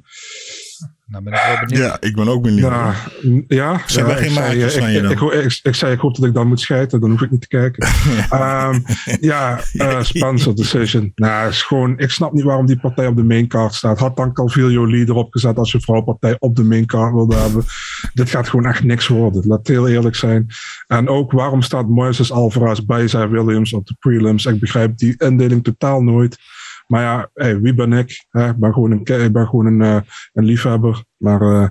Nou ben ik wel benieuwd. ja, ik ben ook benieuwd. ja, ja, Zijn ja, wij geen ik, zei, maatjes eh, van je ik, dan? ik, ik, ik zei, ik hoop dat ik dan moet schijten, dan hoef ik niet te kijken. [LAUGHS] Ehm, ja, [LAUGHS] Spencer Decision. Nou, is gewoon, ik snap niet waarom die partij op de main card staat. Had dan Calvillo leader opgezet als je vrouwpartij op de main card wilde hebben. Dit gaat gewoon echt niks worden. Laat heel eerlijk zijn. En ook waarom staat Moises Alvarez bij Zay Williams op de prelims? Ik begrijp die indeling totaal nooit. Maar ja, hey, wie ben ik? Hè? Ik ben gewoon een, ik ben gewoon een, eh, een liefhebber. Maar eh,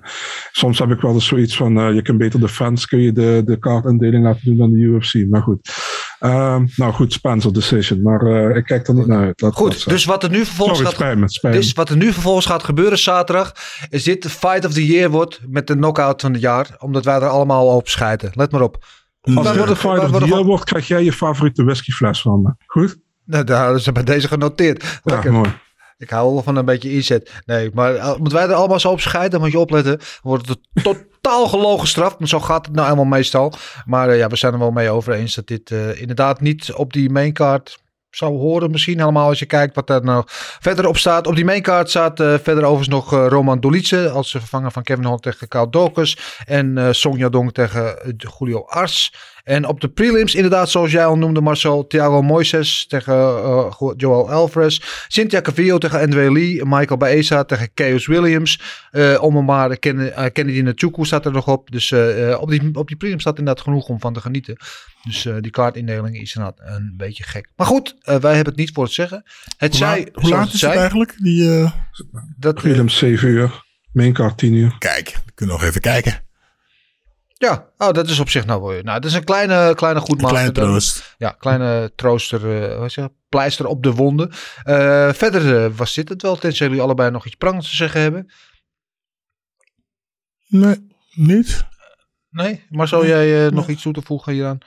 soms heb ik wel eens zoiets van, eh, je kunt beter de fans, kun je de, de kaartindeling laten doen dan de UFC. Maar goed. Ehm, nou goed, Spencer decision. Maar ik kijk er niet naar uit. Laat Goed, dus wat er nu vervolgens Sorry, gaat. Dus wat er nu vervolgens gaat gebeuren zaterdag, is dit de fight of the year wordt met de knockout van het jaar. Omdat wij er allemaal op schijten. Let maar op. Als worden- de fight of the year wordt, krijg jij je favoriete whiskyfles van me. Goed? Nou, daar hadden ze bij deze genoteerd. Ja, Lekker. mooi. Ik hou wel van een beetje inzet. Nee, maar uh, omdat wij er allemaal zo op scheiden, dan moet je opletten. Dan wordt het totaal gelogen gestraft. Maar zo gaat het nou helemaal meestal. Maar uh, ja, we zijn er wel mee over eens dat dit uh, inderdaad niet op die maincard zou horen. Misschien helemaal als je kijkt wat er nou verder op staat. Op die maincard staat uh, verder overigens nog uh, Roman Dolice als vervanger van Kevin Holland tegen Kyle Dawkins. En uh, Song Yadong tegen Julio Ars. En op de prelims, inderdaad, zoals jij al noemde, Marcel, Thiago Moises tegen uh, Joel Alvarez. Cynthia Cavillo tegen Andre Lee. Michael Baeza tegen Chaos Williams. Uh, om maar Ken, uh, Kennedy Nachuku staat er nog op. Dus uh, op, die, op die prelims staat inderdaad genoeg om van te genieten. Dus uh, die kaartindeling is inderdaad een beetje gek. Maar goed, uh, wij hebben het niet voor het zeggen. Het hoe zij, hoe laat is het eigenlijk? Die, uh... dat, prelims 7 uur. Maincard 10 uur. Kijk, we kunnen nog even kijken. Ja, oh, dat is op zich nou wel. Nou, dat is een kleine, kleine goed Kleine troost. Ja, kleine trooster, uh, wat je, pleister op de wonden. Uh, verder uh, was dit het wel, tenzij jullie allebei nog iets prangends te zeggen hebben. Nee, niet. Nee, maar zou jij nee. nog iets toe te voegen hieraan?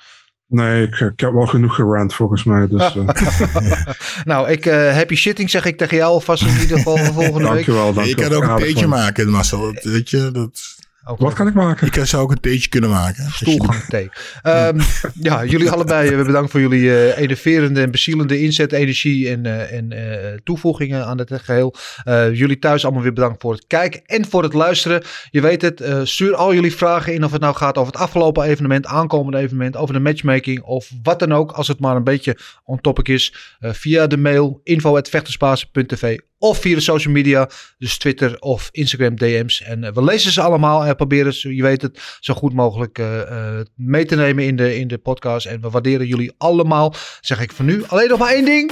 Nee, ik, ik, heb wel genoeg gerand volgens mij. Dus, uh. [LAUGHS] [LAUGHS] nou, ik, uh, happy shitting zeg ik tegen jou alvast in ieder geval volgende [LAUGHS] dankjewel, week. Dankjewel, Je kan ook een beetje maken, Marcel. Dat, weet je, dat... Ook Wat kan ik maken? Ik zou ook een theetje kunnen maken. Stoelgang thee. Ehm, [LAUGHS] ja, jullie allebei eh, bedankt voor jullie eh, enerverende en bezielende inzet, energie en, eh, en eh, toevoegingen aan het geheel. Eh, jullie thuis allemaal weer bedankt voor het kijken en voor het luisteren. Je weet het, eh, stuur al jullie vragen in of het nou gaat over het afgelopen evenement, aankomende evenement, over de matchmaking of wat dan ook. Als het maar een beetje on topic is. eh, via de mail info.vechterspaas.tv of via de social media, dus Twitter of Instagram DM's. En eh, we lezen ze allemaal en proberen ze, je weet het, zo goed mogelijk eh, eh, mee te nemen in de, in de podcast. En we waarderen jullie allemaal, zeg ik voor nu. Alleen nog maar één ding.